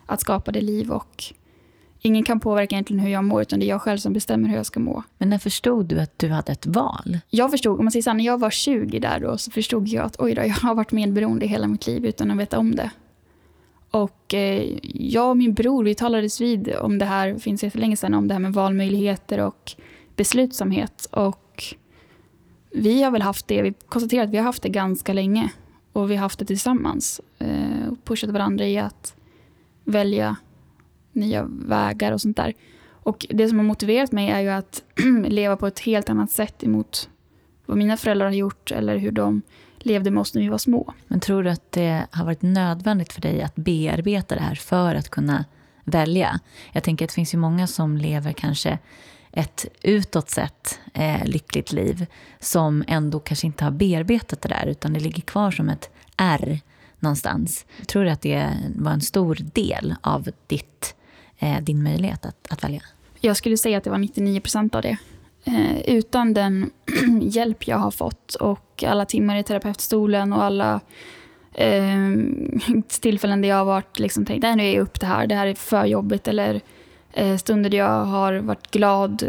B: Att skapa det liv och ingen kan påverka egentligen hur jag mår, utan det är jag själv som bestämmer hur jag ska må.
A: Men när förstod du att du hade ett val?
B: Jag förstod, om man säger så här, när jag var 20 där då, så förstod jag att oj då, jag har varit medberoende hela mitt liv utan att veta om det. Och eh, jag och min bror, vi talades vid om det här, finns länge sedan, om det här med valmöjligheter och beslutsamhet. Och vi har väl haft det, vi konstaterar att vi har haft det ganska länge. Och vi har haft det tillsammans. Eh, och pushat varandra i att välja nya vägar och sånt där. Och det som har motiverat mig är ju att leva på ett helt annat sätt emot vad mina föräldrar har gjort eller hur de levde med oss när vi var små.
A: Men tror du att det har varit nödvändigt för dig att bearbeta det här för att kunna välja? Jag tänker att det finns ju många som lever kanske ett utåt sett eh, lyckligt liv som ändå kanske inte har bearbetat det där utan det ligger kvar som ett R någonstans. Tror du att det var en stor del av ditt, eh, din möjlighet att, att välja?
B: Jag skulle säga att det var 99 procent av det. Eh, utan den hjälp jag har fått och alla timmar i terapeutstolen och alla eh, tillfällen där jag har varit liksom tänkt, nej nu är jag upp det här, det här är för jobbigt eller Eh, stunder där jag har varit glad. Eh,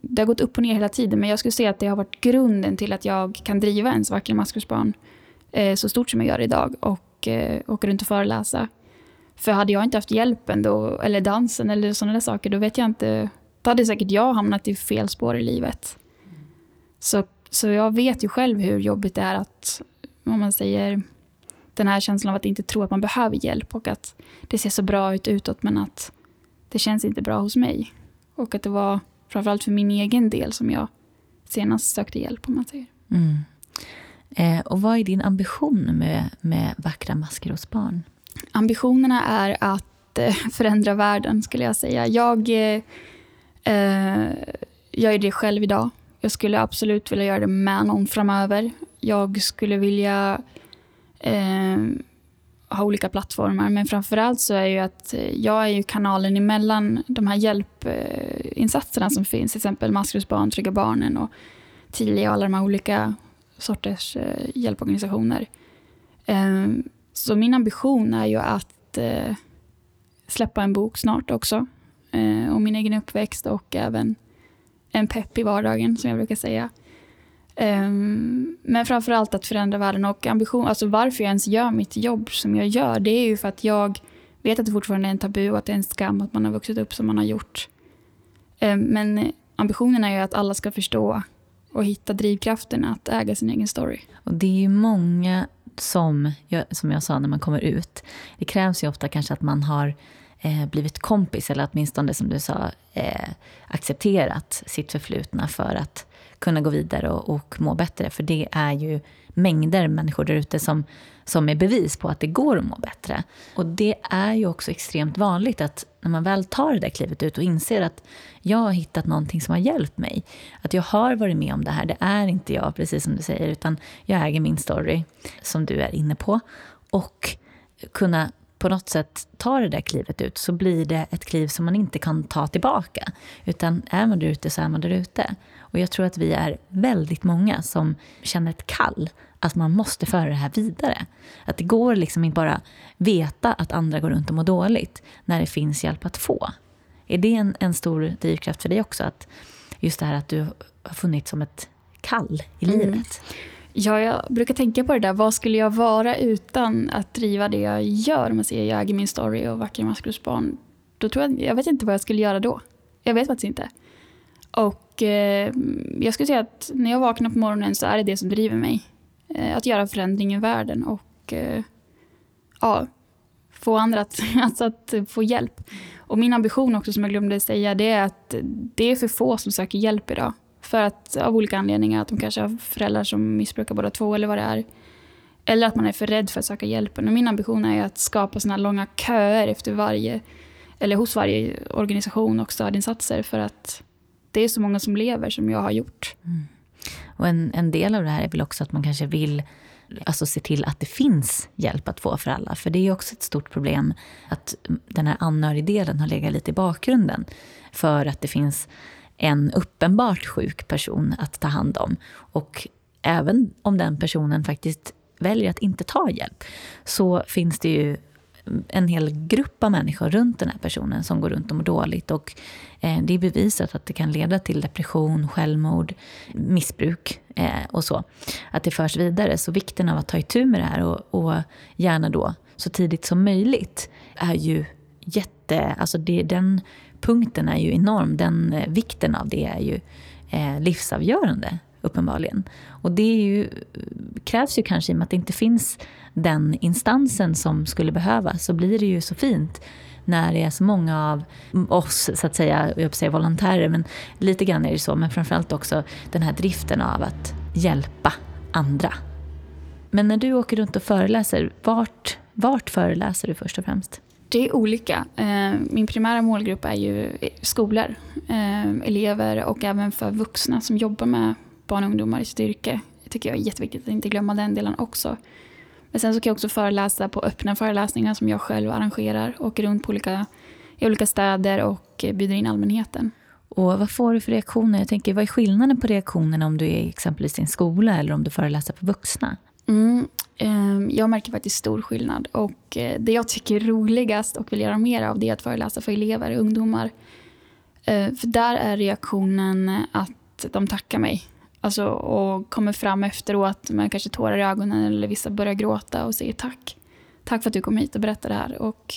B: det har gått upp och ner hela tiden men jag skulle säga att det har varit grunden till att jag kan driva en vacker maskrosbarn eh, så stort som jag gör idag och åka runt och föreläsa. För hade jag inte haft hjälpen då, eller dansen eller sådana där saker, då vet jag inte då hade säkert jag hamnat i fel spår i livet. Så, så jag vet ju själv hur jobbigt det är att, om man säger, den här känslan av att inte tro att man behöver hjälp och att det ser så bra ut utåt men att det känns inte bra hos mig. Och att det var framförallt för min egen del som jag senast sökte hjälp om man säger.
A: Mm. Eh, och vad är din ambition med, med Vackra masker hos barn?
B: Ambitionerna är att eh, förändra världen skulle jag säga. Jag eh, Eh, jag gör det själv idag. Jag skulle absolut vilja göra det med någon framöver. Jag skulle vilja eh, ha olika plattformar, men framförallt så är ju att eh, jag är ju kanalen emellan de här hjälpinsatserna som finns, till exempel Maskrosbarn, Trygga Barnen och Tilia och alla de här olika sorters eh, hjälporganisationer. Ehm, så min ambition är ju att eh, släppa en bok snart också om min egen uppväxt och även en pepp i vardagen som jag brukar säga. Um, men framför allt att förändra världen och ambition, alltså varför jag ens gör mitt jobb som jag gör, det är ju för att jag vet att det fortfarande är en tabu och att det är en skam att man har vuxit upp som man har gjort. Um, men ambitionen är ju att alla ska förstå och hitta drivkraften att äga sin egen story.
A: Och det är ju många som, som jag sa när man kommer ut, det krävs ju ofta kanske att man har eh, blivit kompis eller åtminstone som du sa eh, accepterat sitt förflutna för att kunna gå vidare och, och må bättre. För det är ju mängder människor där ute som, som är bevis på att det går att må bättre. Och det är ju också extremt vanligt att när man väl tar det där klivet ut och inser att jag har hittat någonting som har hjälpt mig. Att jag har varit med om det här. Det är inte jag, precis som du säger, utan jag äger min story, som du är inne på. Och kunna på något sätt tar det där klivet ut så blir det ett kliv som man inte kan ta tillbaka. Utan är man där ute så är man där ute. Och jag tror att vi är väldigt många som känner ett kall att man måste föra det här vidare. Att det går liksom inte bara veta att andra går runt och mår dåligt när det finns hjälp att få. Är det en, en stor drivkraft för dig också? Att just det här att du har funnits som ett kall i mm. livet?
B: Ja, jag brukar tänka på det där. Vad skulle jag vara utan att driva det jag gör? Om man säger jag äger min story och Vackra maskrosbarn. Då tror jag, jag vet inte vad jag skulle göra då. Jag vet faktiskt inte. Och eh, jag skulle säga att när jag vaknar på morgonen så är det det som driver mig. Eh, att göra förändring i världen och eh, ja, få andra att, alltså att få hjälp. Och min ambition också som jag glömde säga det är att det är för få som söker hjälp idag. För att av olika anledningar, att de kanske har föräldrar som missbrukar båda två eller vad det är. Eller att man är för rädd för att söka hjälpen. Och min ambition är att skapa såna långa köer efter varje, eller hos varje organisation och stödinsatser för att det är så många som lever som jag har gjort. Mm.
A: Och en, en del av det här är väl också att man kanske vill alltså se till att det finns hjälp att få för alla. För det är också ett stort problem att den här anhörigdelen har legat lite i bakgrunden. För att det finns en uppenbart sjuk person att ta hand om. Och även om den personen faktiskt väljer att inte ta hjälp så finns det ju en hel grupp av människor runt den här personen som går runt och mår dåligt. Och eh, det är bevisat att det kan leda till depression, självmord, missbruk eh, och så. Att det förs vidare. Så vikten av att ta itu med det här och, och gärna då så tidigt som möjligt är ju jätte... Alltså det, den punkten är ju enorm. Den eh, vikten av det är ju livsavgörande uppenbarligen. Och det är ju, krävs ju kanske i och med att det inte finns den instansen som skulle behövas så blir det ju så fint när det är så många av oss, så att säga, jag säga volontärer, men lite grann är det så, men framförallt också den här driften av att hjälpa andra. Men när du åker runt och föreläser, vart, vart föreläser du först och främst?
B: Det är olika. Eh, min primära målgrupp är ju skolor, eh, elever och även för vuxna som jobbar med barn och ungdomar i sitt yrke. Det tycker jag är jätteviktigt att inte glömma den delen också. Men sen så kan jag också föreläsa på öppna föreläsningar som jag själv arrangerar. Åker runt på olika, i olika städer och bjuder in allmänheten.
A: Och vad får du för reaktioner? Jag tänker, vad är skillnaden på reaktionerna om du är exempelvis i en skola eller om du föreläser för vuxna?
B: Mm, eh, jag märker faktiskt stor skillnad. Och eh, det jag tycker är roligast och vill göra mer av det är att föreläsa för elever och ungdomar. Eh, för där är reaktionen att de tackar mig Alltså, och kommer fram efteråt med kanske tårar i ögonen eller vissa börjar gråta och säger tack. Tack för att du kom hit och berättade det här. Och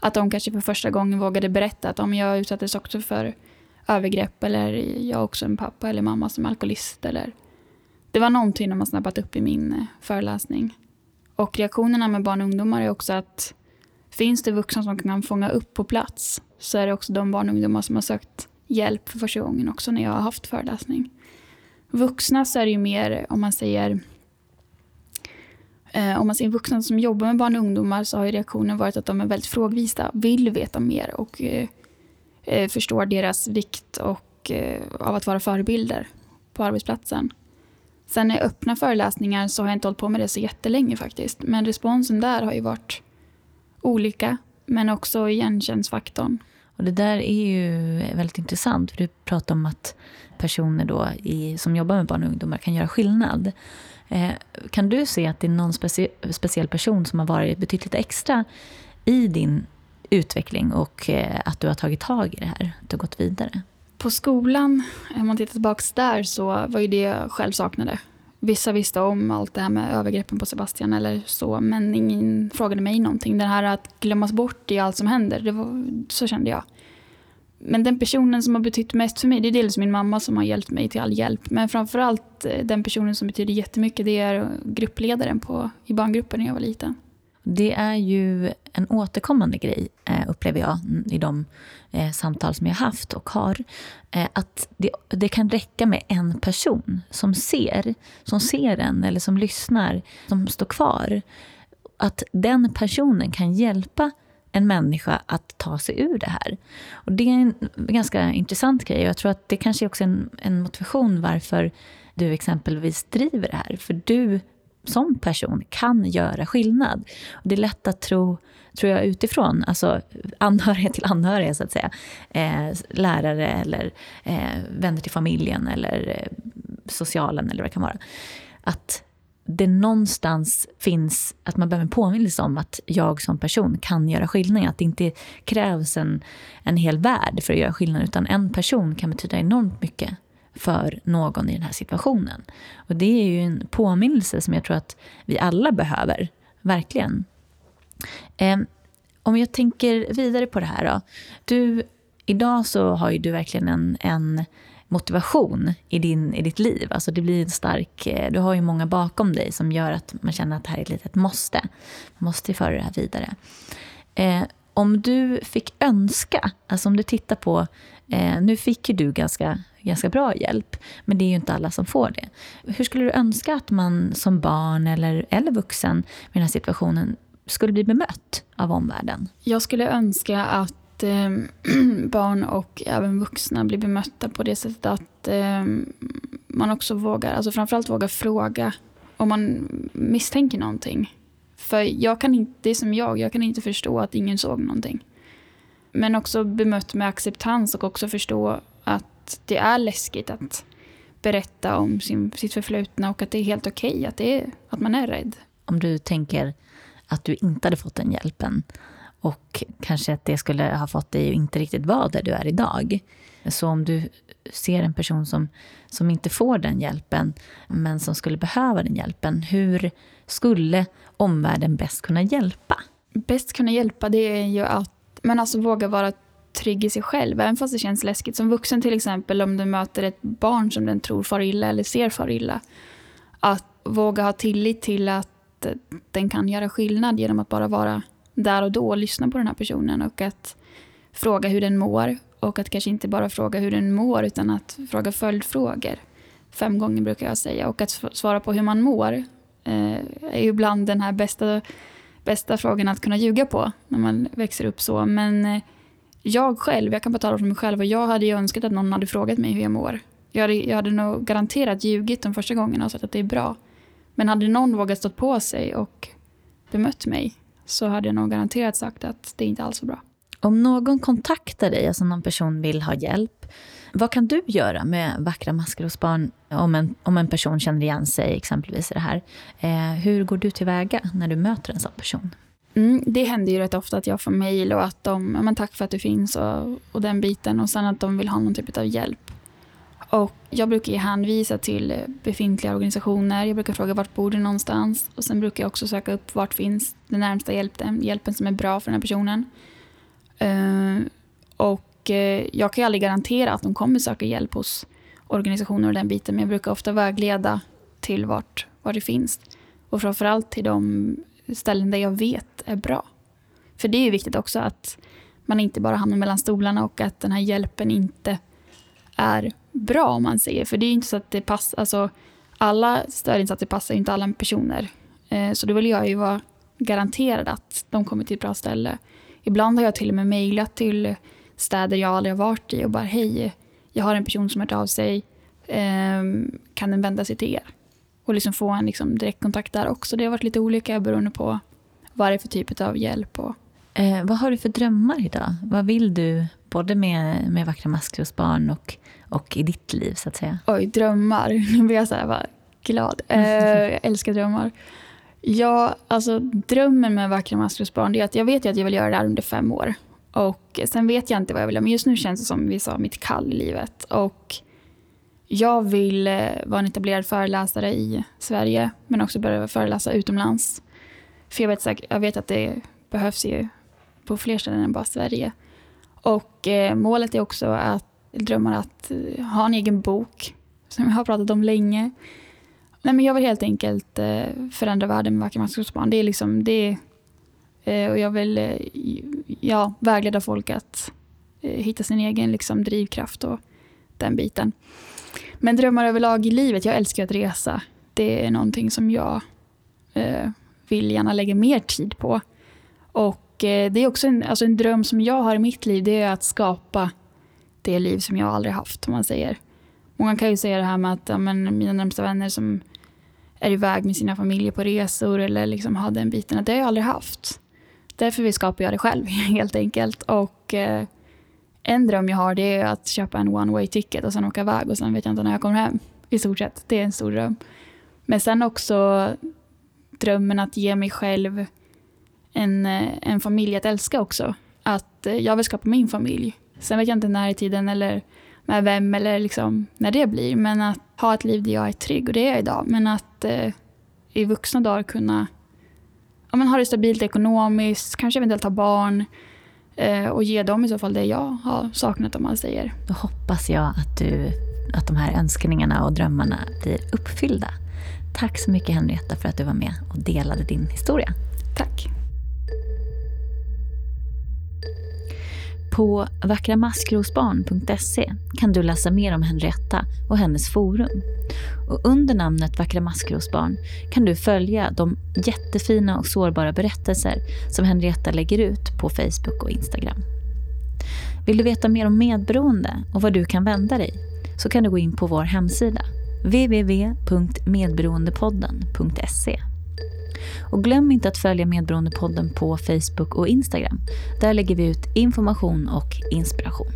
B: att de kanske för första gången vågade berätta att om jag utsattes också för övergrepp eller jag också en pappa eller mamma som är alkoholist. Eller... Det var någonting de har snappat upp i min eh, föreläsning. Och reaktionerna med barn och ungdomar är också att finns det vuxna som kan fånga upp på plats så är det också de barn och ungdomar som har sökt hjälp för första gången också när jag har haft föreläsning. Vuxna så är det ju mer, om man säger eh, om man ser vuxna som jobbar med barn och ungdomar så har ju reaktionen varit att de är väldigt frågvisa, vill veta mer och eh, eh förstår deras vikt och, eh, av att vara förebilder på arbetsplatsen. Sen i öppna föreläsningar så har jag inte hållit på med det så jättelänge faktiskt. Men responsen där har ju varit olika, men också igenkänningsfaktorn.
A: Och det där är ju väldigt intressant. För du pratar om att personer då i, som jobbar med barn och ungdomar kan göra skillnad. Eh, kan du se att det är någon specie, speciell person som har varit betydligt extra i din utveckling och eh, att du har tagit tag i det här, att du har gått vidare?
B: På skolan, om man tittar tillbaka där, så var ju det jag själv saknade. Vissa visste om allt det här med övergreppen på Sebastian eller så, men ingen frågade mig någonting. Det här att glömmas bort i allt som händer, det var, så kände jag. Men den personen som har betytt mest för mig, det är dels min mamma som har hjälpt mig till all hjälp. Men framförallt eh, den personen som betyder jättemycket, det är gruppledaren på, i barngruppen när jag var liten.
A: Det är ju en återkommande grej, eh, upplever jag, i de eh, samtal som jag haft och har. Eh, att det, det, kan räcka med en person som ser, som ser en eller som lyssnar, som står kvar. Att den personen kan hjälpa en människa att ta sig ur det här. Och Det är en ganska intressant grej. Jag tror att det kanske också är en, en motivation varför du exempelvis driver det här. För du som person kan göra skillnad. Och det är lätt att tro, tror jag, utifrån, alltså anhöriga till anhöriga så att säga. Eh, lärare eller eh, vänner till familjen eller eh, socialen eller vad det kan vara. Att det någonstans finns, att man behöver en påminnelse om att jag som person kan göra skillnad. Att det inte krävs en, en hel värld för att göra skillnad, utan en person kan betyda enormt mycket för någon i den här situationen. Och det är ju en påminnelse som jag tror att vi alla behöver, verkligen. Eh, om jag tänker vidare på det här då. Du, idag så har ju du verkligen en, en motivation i, din, i ditt liv. Alltså det blir en stark, eh, du har ju många bakom dig som gör att man känner att det här är ett litet måste. Man måste föra det här vidare. Eh, om du fick önska, alltså om du tittar på, eh, nu fick ju du ganska, ganska bra hjälp, men det är ju inte alla som får det. Hur skulle du önska att man som barn eller, eller vuxen i den här situationen skulle bli bemött av omvärlden?
B: Jag skulle önska att eh, barn och även vuxna blir bemötta på det sättet att eh, man också vågar, alltså framförallt vågar fråga om man misstänker någonting. För jag kan inte, det är som jag, jag kan inte förstå att ingen såg någonting. Men också bemött med acceptans och också förstå att det är läskigt att berätta om sin, sitt förflutna och att det är helt okej okay, att, det att man är rädd.
A: Om du tänker att du inte hade fått den hjälpen och kanske att det skulle ha fått dig att inte riktigt vara där du är idag. Så om du ser en person som, som inte får den hjälpen men som skulle behöva den hjälpen, hur skulle omvärlden bäst kunna hjälpa?
B: Bäst kunna hjälpa det är ju att men alltså våga vara trygg i sig själv, även fast det känns läskigt. Som vuxen till exempel, om du möter ett barn som den tror far illa eller ser far illa. Att våga ha tillit till att den kan göra skillnad genom att bara vara där och då och lyssna på den här personen och att fråga hur den mår och att kanske inte bara fråga hur den mår utan att fråga följdfrågor. Fem gånger brukar jag säga och att svara på hur man mår eh, är ju ibland den här bästa, bästa frågan att kunna ljuga på när man växer upp så. Men eh, jag själv, jag kan bara tala för mig själv och jag hade ju önskat att någon hade frågat mig hur jag mår. Jag hade, jag hade nog garanterat ljugit de första gångerna och sagt att det är bra. Men hade någon vågat stå på sig och bemött mig så hade jag nog garanterat sagt att det inte alls var bra.
A: Om någon kontaktar dig, alltså någon person vill ha hjälp, vad kan du göra med vackra masker hos barn om en, om en person känner igen sig exempelvis i det här? Eh, hur går du tillväga när du möter en sån person?
B: Mm, det händer ju rätt ofta att jag får mejl och att de, men tack för att du finns och, och den biten och sen att de vill ha någon typ av hjälp. Och jag brukar ju hänvisa till befintliga organisationer. Jag brukar fråga vart bor du någonstans? Och sen brukar jag också söka upp vart finns den närmsta hjälpen, hjälpen som är bra för den här personen. Uh, och uh, jag kan ju aldrig garantera att de kommer söka hjälp hos organisationer och den biten. Men jag brukar ofta vägleda till vart, vart det finns. Och framförallt till de ställen där jag vet är bra. För det är ju viktigt också att man inte bara hamnar mellan stolarna och att den här hjälpen inte är bra om man säger. För det är ju inte så att det passar, alltså alla stödinsatser passar inte alla personer. Eh, så då vill jag ju vara garanterad att de kommer till ett bra ställe. Ibland har jag till och med mejlat till städer jag aldrig har varit i och bara hej, jag har en person som har hört av sig, ehm, kan den vända sig till er? Och liksom få en liksom direktkontakt där också. Det har varit lite olika beroende på vad det är för typ av hjälp. Och...
A: Eh, vad har du för drömmar idag? Vad vill du både med, med Vackra masker hos barn och, och i ditt liv så att säga?
B: Oj, drömmar. Nu blir jag så här bara glad. Eh, jag älskar drömmar. Ja, alltså drömmen med Vackra masker hos barn är att jag vet att jag vill göra det här under fem år. Och sen vet jag inte vad jag vill göra, men just nu känns det som vi sa, mitt kall i livet. Och jag vill eh, vara en etablerad föreläsare i Sverige, men också börja föreläsa utomlands. För jag vet, jag vet att det behövs ju på fler ställen än bara Sverige. Och eh, målet är också att drömmar att eh, ha en egen bok, som jag har pratat om länge. Nej, men jag vill helt enkelt eh, förändra världen med Vackra maskrosbarn. Det är liksom det. Eh, och jag vill eh, ja, vägleda folk att eh, hitta sin egen liksom, drivkraft och den biten. Men drömmar överlag i livet, jag älskar att resa. Det är någonting som jag eh, vill gärna lägga mer tid på. Och eh, det är också en, alltså en dröm som jag har i mitt liv, det är att skapa det liv som jag aldrig haft, om man säger. Många kan ju säga det här med att ja, men, mina närmsta vänner som är iväg med sina familjer på resor eller liksom har den biten, att det har jag aldrig haft. Därför vill skapar jag det själv, helt enkelt. Och eh, en dröm jag har det är att köpa en one way ticket och sen åka iväg och sen vet jag inte när jag kommer hem. I stort sett. Det är en stor dröm. Men sen också drömmen att ge mig själv en, eh, en familj att älska också. Att eh, jag vill skapa min familj. Sen vet jag inte när i tiden eller med vem eller liksom när det blir. Men att ha ett liv där jag är trygg och det är jag idag. Men att eh, i vuxna dagar kunna ja, men ha det stabilt ekonomiskt, kanske eventuellt ha barn och ge dem i så fall det jag har saknat om man säger.
A: Då hoppas jag att, du, att de här önskningarna och drömmarna blir uppfyllda. Tack så mycket Henrietta för att du var med och delade din historia.
B: Tack.
A: På vackramaskrosbarn.se kan du läsa mer om Henrietta och hennes forum. Och under namnet Vackra maskrosbarn kan du följa de jättefina och sårbara berättelser som Henrietta lägger ut på Facebook och Instagram. Vill du veta mer om medberoende och vad du kan vända dig så kan du gå in på vår hemsida www.medberoendepodden.se och glöm inte att följa Medberoendepodden på Facebook och Instagram. Där lägger vi ut information och inspiration.